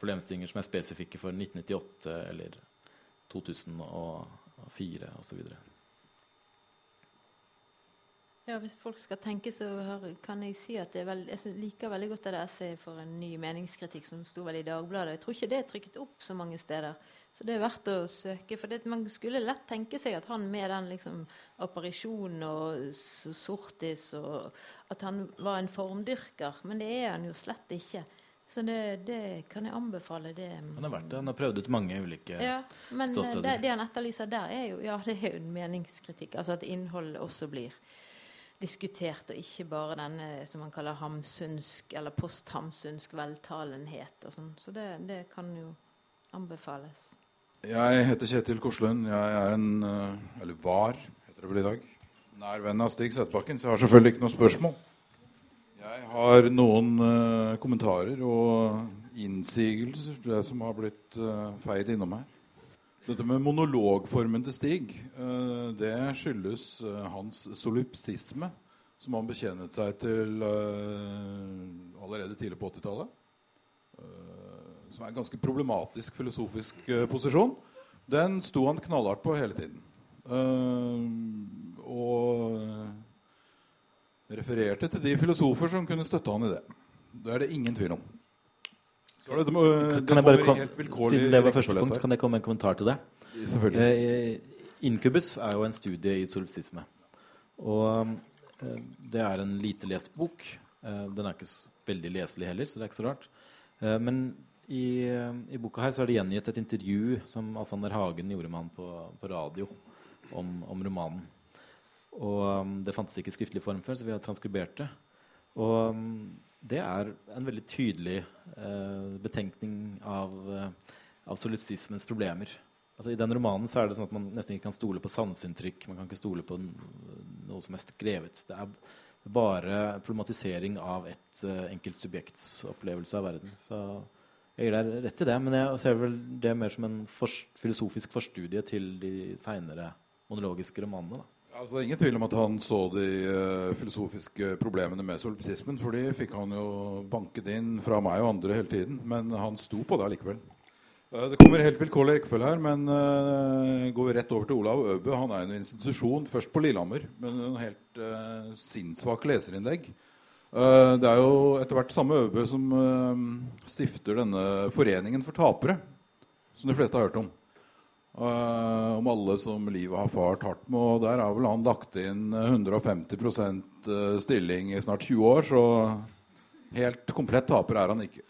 problemstillinger som er spesifikke for 1998 eller 2004 osv. Ja, Hvis folk skal tenke, så kan jeg si at veld, jeg liker veldig godt det essayet for en ny meningskritikk som sto vel i Dagbladet. Jeg tror ikke det er trykket opp så mange steder. Så det er verdt å søke. For det, man skulle lett tenke seg at han med den liksom, apparisjonen og sortis og At han var en formdyrker. Men det er han jo slett ikke. Så det, det kan jeg anbefale. Det. Han har vært det. Han har prøvd ut mange ulike ja, men eh, ståsteder. Det, det, han etterlyser der, er jo, ja, det er jo en meningskritikk. Altså at innholdet også blir diskutert, og ikke bare denne som man kaller hamsunsk eller posthamsunsk veltalenhet og sånn. Så det, det kan jo anbefales. Jeg heter Kjetil Korslund. Jeg er en eh, Eller var, heter det vel i dag. Nær venn av Stig Sætbakken, så jeg har selvfølgelig ikke noe spørsmål. Jeg har noen uh, kommentarer og innsigelser det som har blitt uh, feid innom her. Dette med monologformen til Stig, uh, det skyldes hans solipsisme, som han bekjennet seg til allerede tidlig på 80-tallet som er en ganske problematisk filosofisk uh, posisjon, den sto han knallhardt på hele tiden. Uh, og refererte til de filosofer som kunne støtte han i det. Det er det ingen tvil om. Så det, må, det kan jeg bare kom, Siden det var første punkt, kan jeg komme med en kommentar til det? Selvfølgelig. Uh, Inkubus er jo en studie i solipsisme. Og eh, det er en lite lest bok. Eh, den er ikke veldig leselig heller, så det er ikke så rart. Eh, men i, i, boka her så er det gjengitt et intervju som Alfander Hagen gjorde med han på, på radio om, om, romanen. Og um, Det fantes ikke i skriftlig form før, så vi har transkribert det. Og um, det er en veldig tydelig uh, betenkning av, uh, av solipsismens problemer. altså I den romanen så er det sånn at man nesten ikke kan stole på sanseinntrykk. Man kan ikke stole på noe som er skrevet. Det er bare problematisering av et uh, enkelt subjekts opplevelse av verden. Så jeg gir deg rett i det, men jeg ser vel det mer som en for, filosofisk forstudie til de seinere monologiske romanene. da. Altså, ingen tvil om at han så de uh, filosofiske problemene med solipsismen. For de fikk han jo banket inn fra meg og andre hele tiden. Men han sto på det allikevel. Uh, det kommer helt vilkårlig rekkefølge her, men uh, går vi rett over til Olav Øbø. Han er en institusjon, først på Lillehammer, men en helt sinnssvake leserinnlegg. Det er jo etter hvert samme Øbø som stifter denne foreningen for tapere, som de fleste har hørt om. Uh, om alle som livet har fart hardt med. Og der har vel han lagt inn 150 eh, stilling i snart 20 år, så helt komplett taper er han ikke.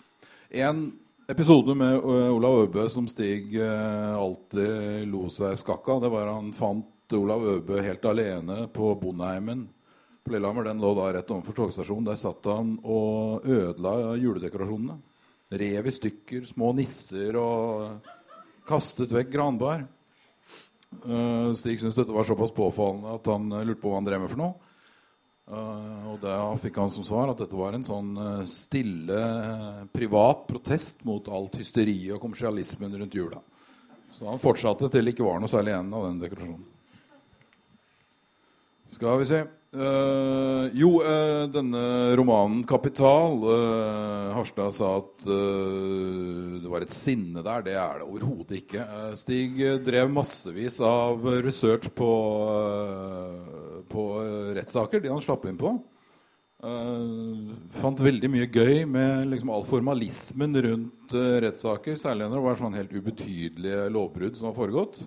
En episode med Olav Øbø som Stig alltid lo seg skakk av, det var han fant Olav Øbø helt alene på Bondeheimen på Lillehammer. Den lå da rett overfor togstasjonen. Der satt han og ødela juledekorasjonene. Rev i stykker, små nisser og kastet vekk granbar. Uh, Stig syntes dette var såpass påfallende at han uh, lurte på hva han drev med for noe. Uh, og da fikk han som svar at dette var en sånn stille, privat protest mot alt hysteriet og kommersialismen rundt jula. Så han fortsatte til det ikke var noe særlig igjen av den dekorasjonen. Skal vi se Uh, jo, uh, denne romanen 'Kapital' uh, Harstad sa at det var et sinne der. Det er det overhodet ikke. Stig drev massevis av research på, på rettssaker, de han slapp inn på. fant veldig mye gøy med liksom all formalismen rundt rettssaker, særlig når det var sånn helt ubetydelige lovbrudd som har foregått.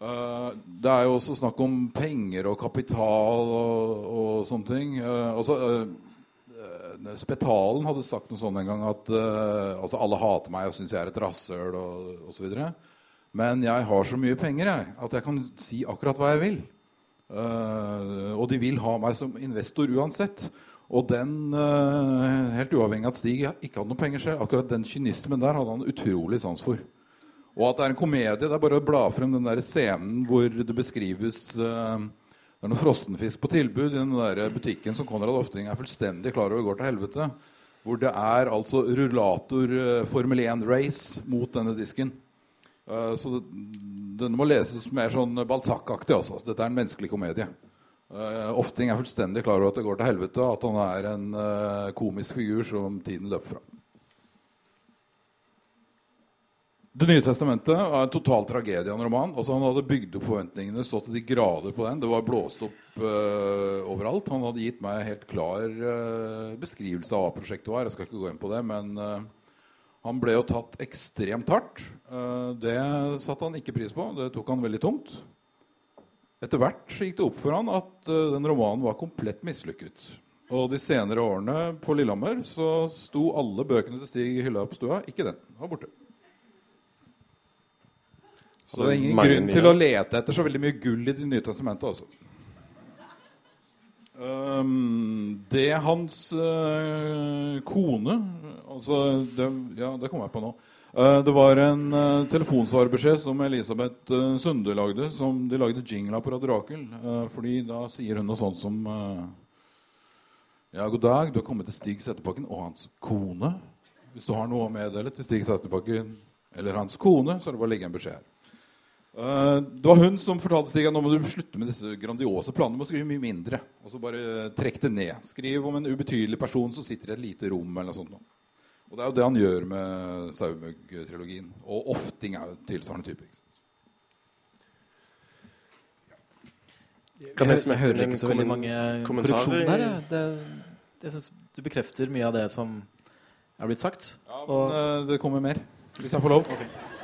Uh, det er jo også snakk om penger og kapital og, og sånne ting. Også, uh, Spetalen hadde sagt noe sånt en gang at altså alle hater meg og syns jeg er et rasshøl og osv. Men jeg har så mye penger jeg, at jeg kan si akkurat hva jeg vil. og de vil ha meg som investor uansett. Og den, helt uavhengig av at Stig ikke hadde noe penger selv, akkurat den kynismen der hadde han utrolig sans for. Og at det er en komedie. Det er bare å bla frem den der scenen hvor det beskrives uh, Det er noe frossenfisk på tilbud i den der butikken som Konrad Ofting er fullstendig klar over går til helvete. Hvor det er altså rullator uh, Formel 1-race mot denne disken. Uh, så det, denne må leses mer sånn Balzac-aktig også. Dette er en menneskelig komedie. Ofting er fullstendig klar over at det går til helvete, at han er en komisk figur som tiden løper fra. Det nye testamentet er en total tragedie av en roman. Altså Han hadde bygd opp forventningene så til de grader på den. Det var blåst opp uh, overalt. Han hadde gitt meg helt klar uh, beskrivelse av hva prosjektet var. Jeg skal ikke gå inn på det, men uh, han ble jo tatt ekstremt hardt. det satte han ikke pris på. Det tok han veldig tungt. Etter hvert gikk det opp for han at den romanen var komplett mislykket. Og de senere årene på Lillehammer så sto alle bøkene til Stig i hylla på stua. Ikke den. Den var borte. Så det er ingen grunn til å lete etter så veldig mye gull i Det nye testamentet også. Um, det hans uh, kone altså det, Ja, det kommer jeg på nå. Uh, det var en uh, telefonsvarebeskjed som Elisabeth uh, Sunde lagde, som de lagde jingla på Radio Rakel. fordi da sier hun noe sånt som Ja, god dag, du har kommet til Stig Settebakken og hans kone. Hvis du har noe å meddele til Stig Settebakken eller hans kone, så er det bare å legge en beskjed her. Uh, det var hun som fortalte Stig at nå må du slutte med disse grandiose planene. Du må skrive mye mindre. Og så bare trekk det ned. Skriv om en ubetydelig person som sitter i et lite rom. eller noe sånt. Og det er jo det han gjør med Saumug-trilogien. Og Ofting er jo tilsvarende type. Kan jeg, jeg hører ikke så veldig mange korreksjoner. Det, jeg synes du bekrefter mye av det som er blitt sagt. Ja, men og... Eh, det kommer mer. Hvis jeg får lov. Okay.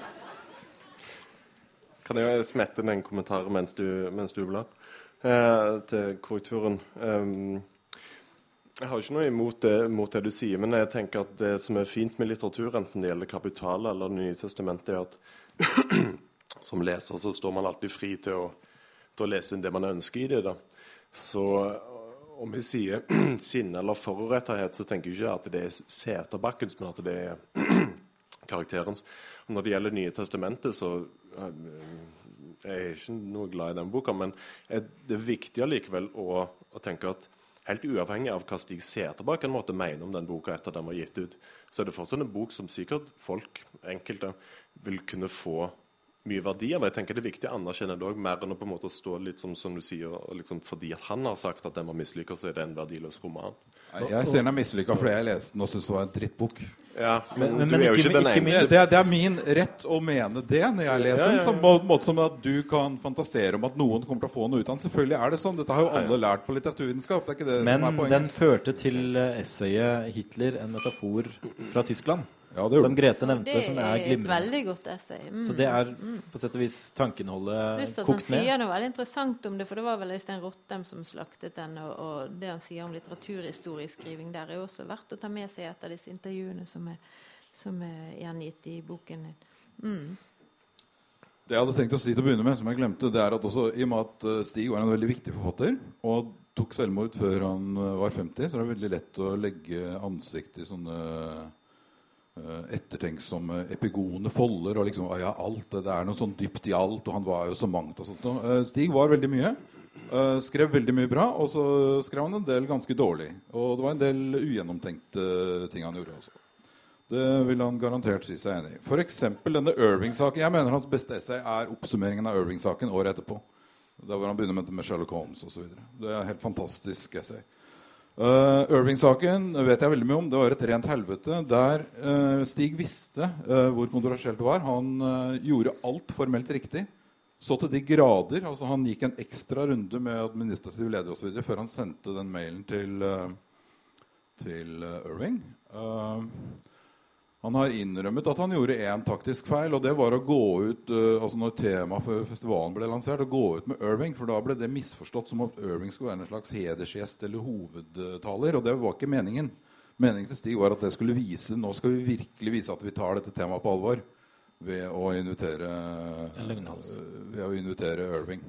Kan jeg smette inn en kommentar mens du, mens du blar? Eh, til korrekturen. Um, jeg har ikke noe imot det, mot det, du sier, men jeg tenker at det som er fint med litteratur, enten det gjelder Kapital eller Det nye testamentet, er at som leser så står man alltid fri til å, til å lese inn det man ønsker i det. da. Så om vi sier sinne eller foruretterhet, så tenker jeg ikke at det er Seterbakkens, men at det er karakterens. Og når det gjelder Nye testamentet, så uh, jeg er ikke noe glad i den boka, men det er viktig allikevel å, å, tenke at helt uavhengig av hva Stig Seterbakk måtte mene om den boka etter den var gitt ut, så er det fortsatt en bok som sikkert folk, enkelte, vil kunne få mye verdi Men Jeg tenker Det er viktig å anerkjenne det òg, mer enn å på en måte stå litt som, som du sier, liksom, fordi at han har sagt at den var mislykka, så er det en verdiløs roman. Jeg ser den er mislykka fordi jeg leste den og syntes det var en drittbok. Ja, men, men, du er jo ikke, ikke eneste. Det, det, er min rett å mene det når jeg leser den. Ja, ja, ja. På en måte som at du kan fantasere om at noen kommer til å få noe ut av den. Selvfølgelig er det sånn. Dette har jo alle lært på litteraturvitenskap. Er men er den førte til eh, essayet 'Hitler en metafor fra Tyskland'. Ja, som Grete nevnte, det som er glimrende. Det er et veldig godt essay. Mm. Så det er på sett og vis tankeinnholdet kokt ned. Han sier noe veldig interessant om det, for det var vel Øystein Rottem som slaktet den. Og, og, det han sier om litteraturhistorieskriving der, er også verdt å ta med seg etter disse intervjuene som er, som er gjengitt i boken. Mm. Det jeg hadde tenkt å si til å begynne med, som jeg glemte, det er at også, i og med at eh, Stig var en veldig viktig forfatter og tok selvmord før han eh, var 50, så er det veldig lett å legge ansikt i sånne ettertenksomme epigone folder. og liksom, ja, alt, Det er noe sånn dypt i alt, og han var jo så mangt. og sånt. Eh, Stig var veldig mye. Eh, skrev veldig mye bra, og så skrev han en del ganske dårlig. Og det var en del ugjennomtenkte ting han gjorde. også. Det vil han garantert si seg enig i. F.eks. denne Irving-saken. Jeg mener hans beste essay er oppsummeringen av Irving-saken året etterpå. Der hvor han begynner med Sherlock Holmes osv. Det er et helt fantastisk essay. Uh, Irving-saken vet jeg veldig mye om. Det var et rent helvete. Der uh, Stig visste uh, hvor kontroversielt det var. Han gjorde alt formelt riktig. Så til de grader. altså Han gikk en ekstra runde med administrativ leder og så videre, før han sendte den mailen til, til Irving. Uh, han har innrømmet at han gjorde én taktisk feil, og det var å gå ut uh, altså når temaet for festivalen ble lansert, å gå ut med Irving. For da ble det misforstått som at Irving skulle være en slags hedersgjest eller hovedtaler. Og det var ikke meningen. Meningen til Stig var at det skulle vise Nå skal vi virkelig vise at vi tar dette temaet på alvor ved å invitere, uh, ved å invitere Irving.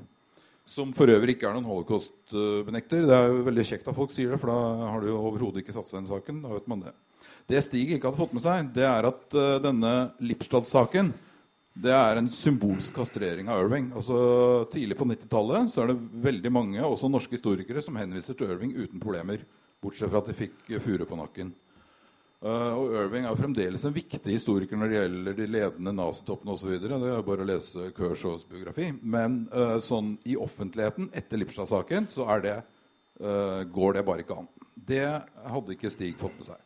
Som for øvrig ikke er noen holocaust-benekter. Det er jo veldig kjekt at folk sier det, for da har du jo overhodet ikke satt seg inn i saken. Da vet man det. Det Stig ikke hadde fått med seg, det er at uh, denne Lipstad-saken det er en symbolsk kastrering av Irving. Altså, tidlig på 90-tallet er det veldig mange, også norske historikere, som henviser til Irving uten problemer. Bortsett fra at de fikk fure på nakken. Uh, og Irving er jo fremdeles en viktig historiker når det gjelder de ledende nazitoppene osv. Det er bare å lese Kershaws biografi. Men uh, sånn i offentligheten etter Lipstad-saken så det, uh, går det bare ikke an. Det hadde ikke Stig fått med seg.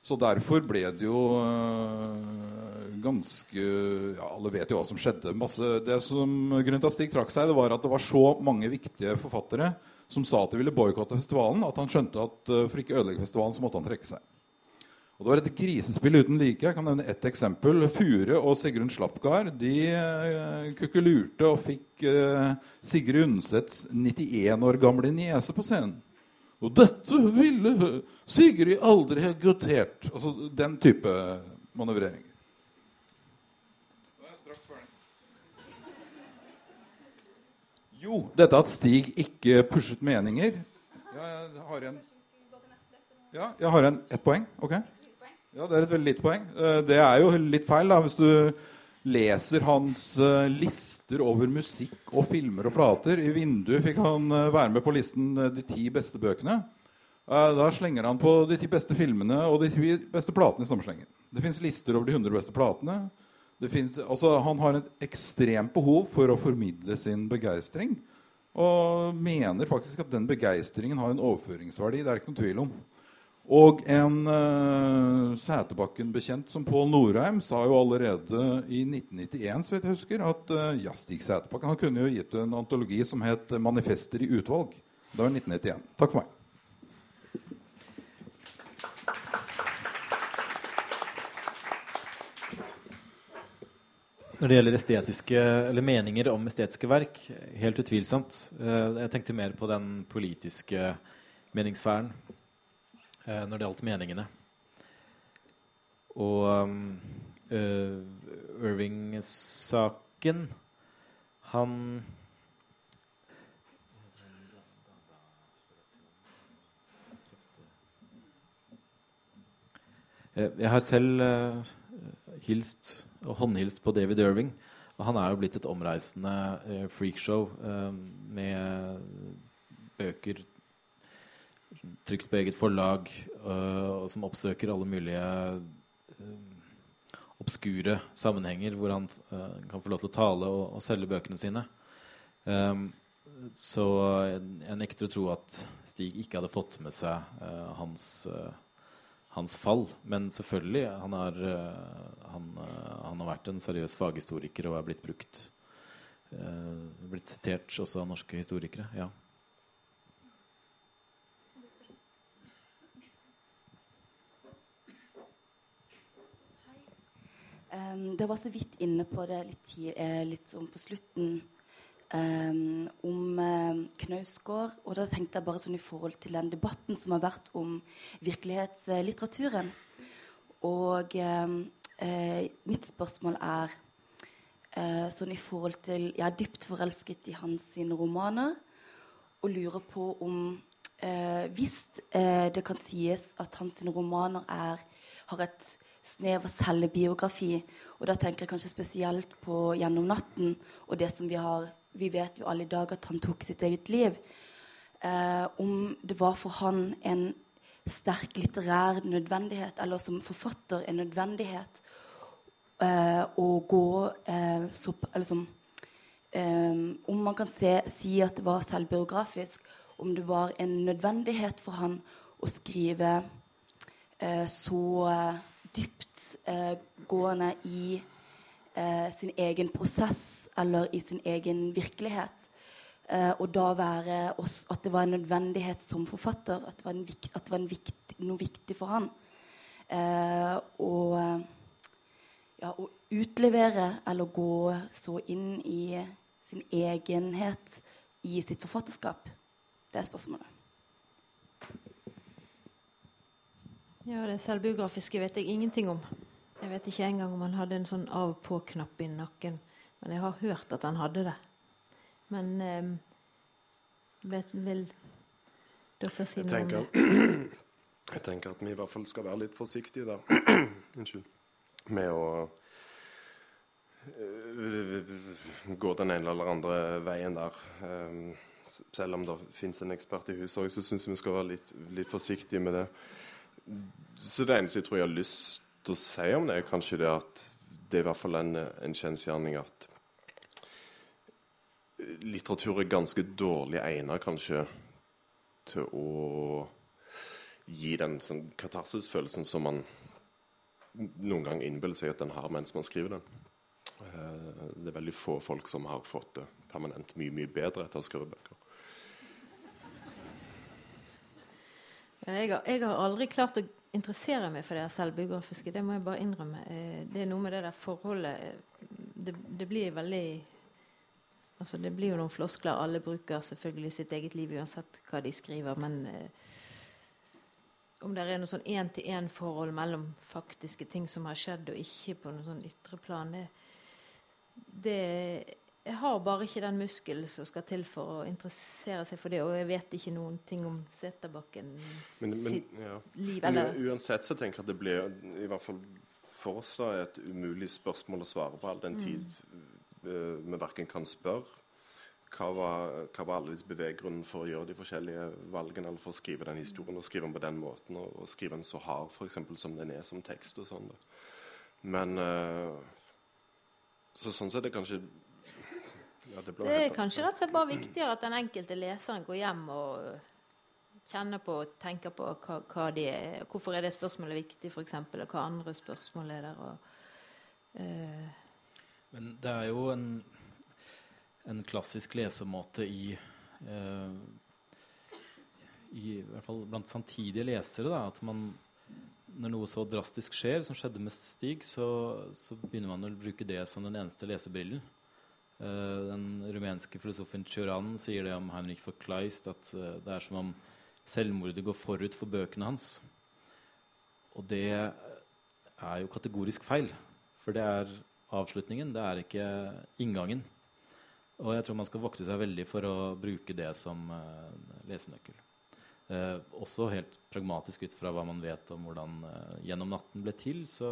Så derfor ble det jo øh, ganske Ja, alle vet jo hva som skjedde. Masse, det som Grunnen til at Stig trakk seg, det var at det var så mange viktige forfattere som sa at de ville boikotte festivalen, at han skjønte at øh, for ikke å ødelegge festivalen, så måtte han trekke seg. Og Det var et grisespill uten like. Jeg kan nevne ett eksempel. Fure og Sigrun Slapgard de uh, kukkelurte og fikk Sigrid Undsets 91 år gamle niese på scenen. Og dette ville Sigrid aldri ha guttert. Altså den type manøvreringer. Jo, dette at Stig ikke pushet meninger Ja, jeg har en Ja, jeg har en ett poeng. Ok. Ja, Det er et veldig lite poeng. Eh, det er jo litt feil da, hvis du leser hans uh, lister over musikk og filmer og plater. I vinduet fikk han uh, være med på listen uh, de ti beste bøkene. da slenger han på de ti beste filmene og de ti beste platene i samme slengen. Det fins lister over de 100 beste platene. Finnes, altså, han har et ekstremt behov for å formidle sin begeistring. Og mener faktisk at den begeistringen har en overføringsverdi. Det er ikke noen tvil om. Og en uh, Sæterbakken-bekjent som Pål Norheim sa jo allerede i 1991 så vet jeg husker, at uh, ja, Sæterbakken han kunne jo gitt en antologi som het 'Manifester i utvalg'. Det var 1991. Takk for meg. Når det gjelder estetiske, eller meninger om estetiske verk, helt utvilsomt. Uh, jeg tenkte mer på den politiske meningssfæren eh, når det gjaldt meningene. Og uh, Irving-saken Han Jeg har selv uh, hilst og håndhilst på David Irving. Og han er jo blitt et omreisende uh, freakshow uh, med bøker trykt på eget forlag, eh, og som oppsøker alle mulige eh, obskure sammenhenger hvor han eh, kan få lov til å tale og, og selge bøkene sine. Um, så jeg nekter å tro at Stig ikke hadde fått med seg hans, hans, fall. Men selvfølgelig, han, er, han, han, har vært en seriøs faghistoriker og er blitt brukt Blitt sitert også av norske historikere. ja. Um, det var så vidt inne på det litt, litt sånn på slutten um, om uh, Knausgård. Og da tenkte jeg bare sånn i forhold til den debatten som har vært om virkelighetslitteraturen. Og uh, mitt spørsmål er uh, sånn i forhold til Jeg er dypt forelsket i hans sine romaner og lurer på om Hvis det kan sies at hans romaner er, har et snev av selvbiografi, og da tenker jeg kanskje spesielt på 'Gjennom natten' og det som vi har vi vet jo alle i dag at han tok sitt eget liv. Eh, om det var for han en sterk litterær nødvendighet, eller som forfatter en nødvendighet, eh, å gå eh, så Eller som eh, Om man kan se, si at det var selvbiografisk, om det var en nødvendighet for han å skrive eh, så eh, i sin egen prosess eller i sin egen virkelighet. Uh, og da være oss, at det var en nødvendighet som forfatter, at det var, vikt, at det var vikt, noe viktig for han. Uh, og ja, å utlevere eller gå så inn i sin egenhet i sitt forfatterskap. Det er spørsmålet. Ja, det selvbiografiske vet jeg ingenting om. Jeg vet ikke engang om han hadde en sånn av-på-knapp i nakken. Men jeg har hørt at han hadde det. Men eh, vet, vil dere si noe om det? Jeg tenker at vi i hvert fall skal være litt forsiktige der. Unnskyld. Med å uh, gå den ene eller andre veien der. Um, selv om det fins en ekspert i huset òg, så syns jeg vi skal være litt, litt, forsiktige med det. Så det eneste jeg tror jeg har lyst til å si om det, er kanskje det at det er i hvert fall en, en kjensgjerning at litteratur er ganske dårlig egnet kanskje til å gi den sånn katarsisfølelsen som man noen gang innbiller seg at den har mens man skriver den. Eh, det er veldig få folk som har fått det permanent mye mye bedre etter å skrive bøker. Jeg har, jeg har, aldri klart å interessere meg for det selvbiografiske. Det må jeg bare innrømme. Eh, det er noe med det der forholdet eh, Det, det blir veldig Altså, det blir jo noen floskler. Alle bruker selvfølgelig sitt eget liv uansett hva de skriver. Men eh, om det er noe sånn én-til-én-forhold mellom faktiske ting som har skjedd, og ikke på noe sånn ytre plan, det, det Jeg har bare ikke den muskelen som skal til for å interessere seg for det. Og jeg vet ikke noen ting om Seterbakkens ja. liv. Eller? Men uansett så tenker jeg at det blir i hvert fall for oss da, et umulig spørsmål å svare på all den mm. tid Eh, vi verken kan spørre hva var, hva var alle disse beveggrunnene for å gjøre de forskjellige valgene, eller for å skrive den historien og skrive den på den måten, og, og skrive den så hard for eksempel, som den er som tekst. og sånn. Men uh, så Sånn sett er det kanskje ja, Det, det er kanskje rett og slett bare viktigere at den enkelte leseren går hjem og kjenner på og tenker på hva, hva de er, hvorfor er det spørsmålet viktig, f.eks., og hva andre spørsmål er der. og uh, men det er jo en, en klassisk lesemåte i eh, i, hvert fall blant samtidige lesere da, at man når noe så drastisk skjer, som skjedde med Stig, så, så begynner man å bruke det som den eneste lesebrillen. Uh, den rumenske filosofen Cioran sier det om Heinrich von Kleist, at uh, det er som om selvmordet går forut for bøkene hans. Og det er jo kategorisk feil. For det er avslutningen, det er ikke inngangen. Og jeg tror man skal vokte seg veldig for å bruke det som uh, lesenøkkel. Eh, også helt pragmatisk ut fra hva man vet om hvordan eh, 'Gjennom natten' ble til, så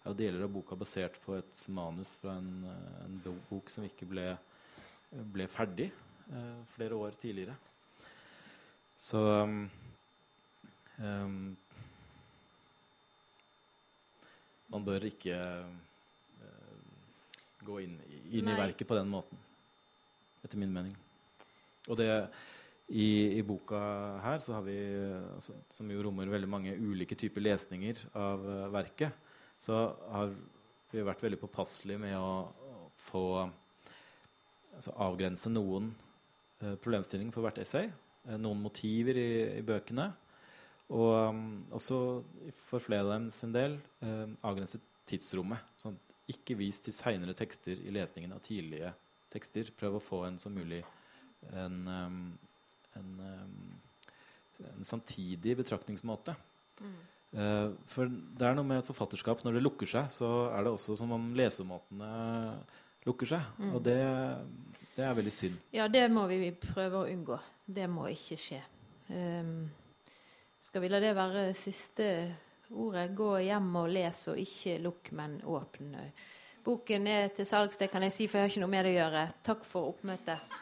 er jo deler av boka basert på et manus fra en, eh, en bok som ikke ble, ble ferdig eh, flere år tidligere. Så um, um, Man bør ikke uh, gå inn, inn i verket på den måten, etter min mening. Og det i, i, boka her, vi, altså, som jo rommer veldig mange ulike typer lesninger av uh, verket, så har vi vært veldig påpasselige med å, få altså, avgrense noen uh, problemstillinger for hvert essay. Uh, noen motiver i, i bøkene. Og um, også for flere av dem sin del avgrense tidsrommet. Sånn, ikke vis til seinere tekster i lesningen av tidlige tekster. Prøv å få en som mulig en, um, en, en samtidig betraktningsmåte. Mm. Uh, for det er noe med et forfatterskap Når det lukker seg, så er det også som om lesemåtene lukker seg. Mm. Og det, det, er veldig synd. Ja, det må vi prøve å unngå. Det må ikke skje. Um, skal vi la det være siste ordet? Gå hjem og les, og ikke lukk, men åpne. Boken er til salgs, det kan jeg si, for jeg har ikke noe mer å gjøre. Takk for oppmøtet.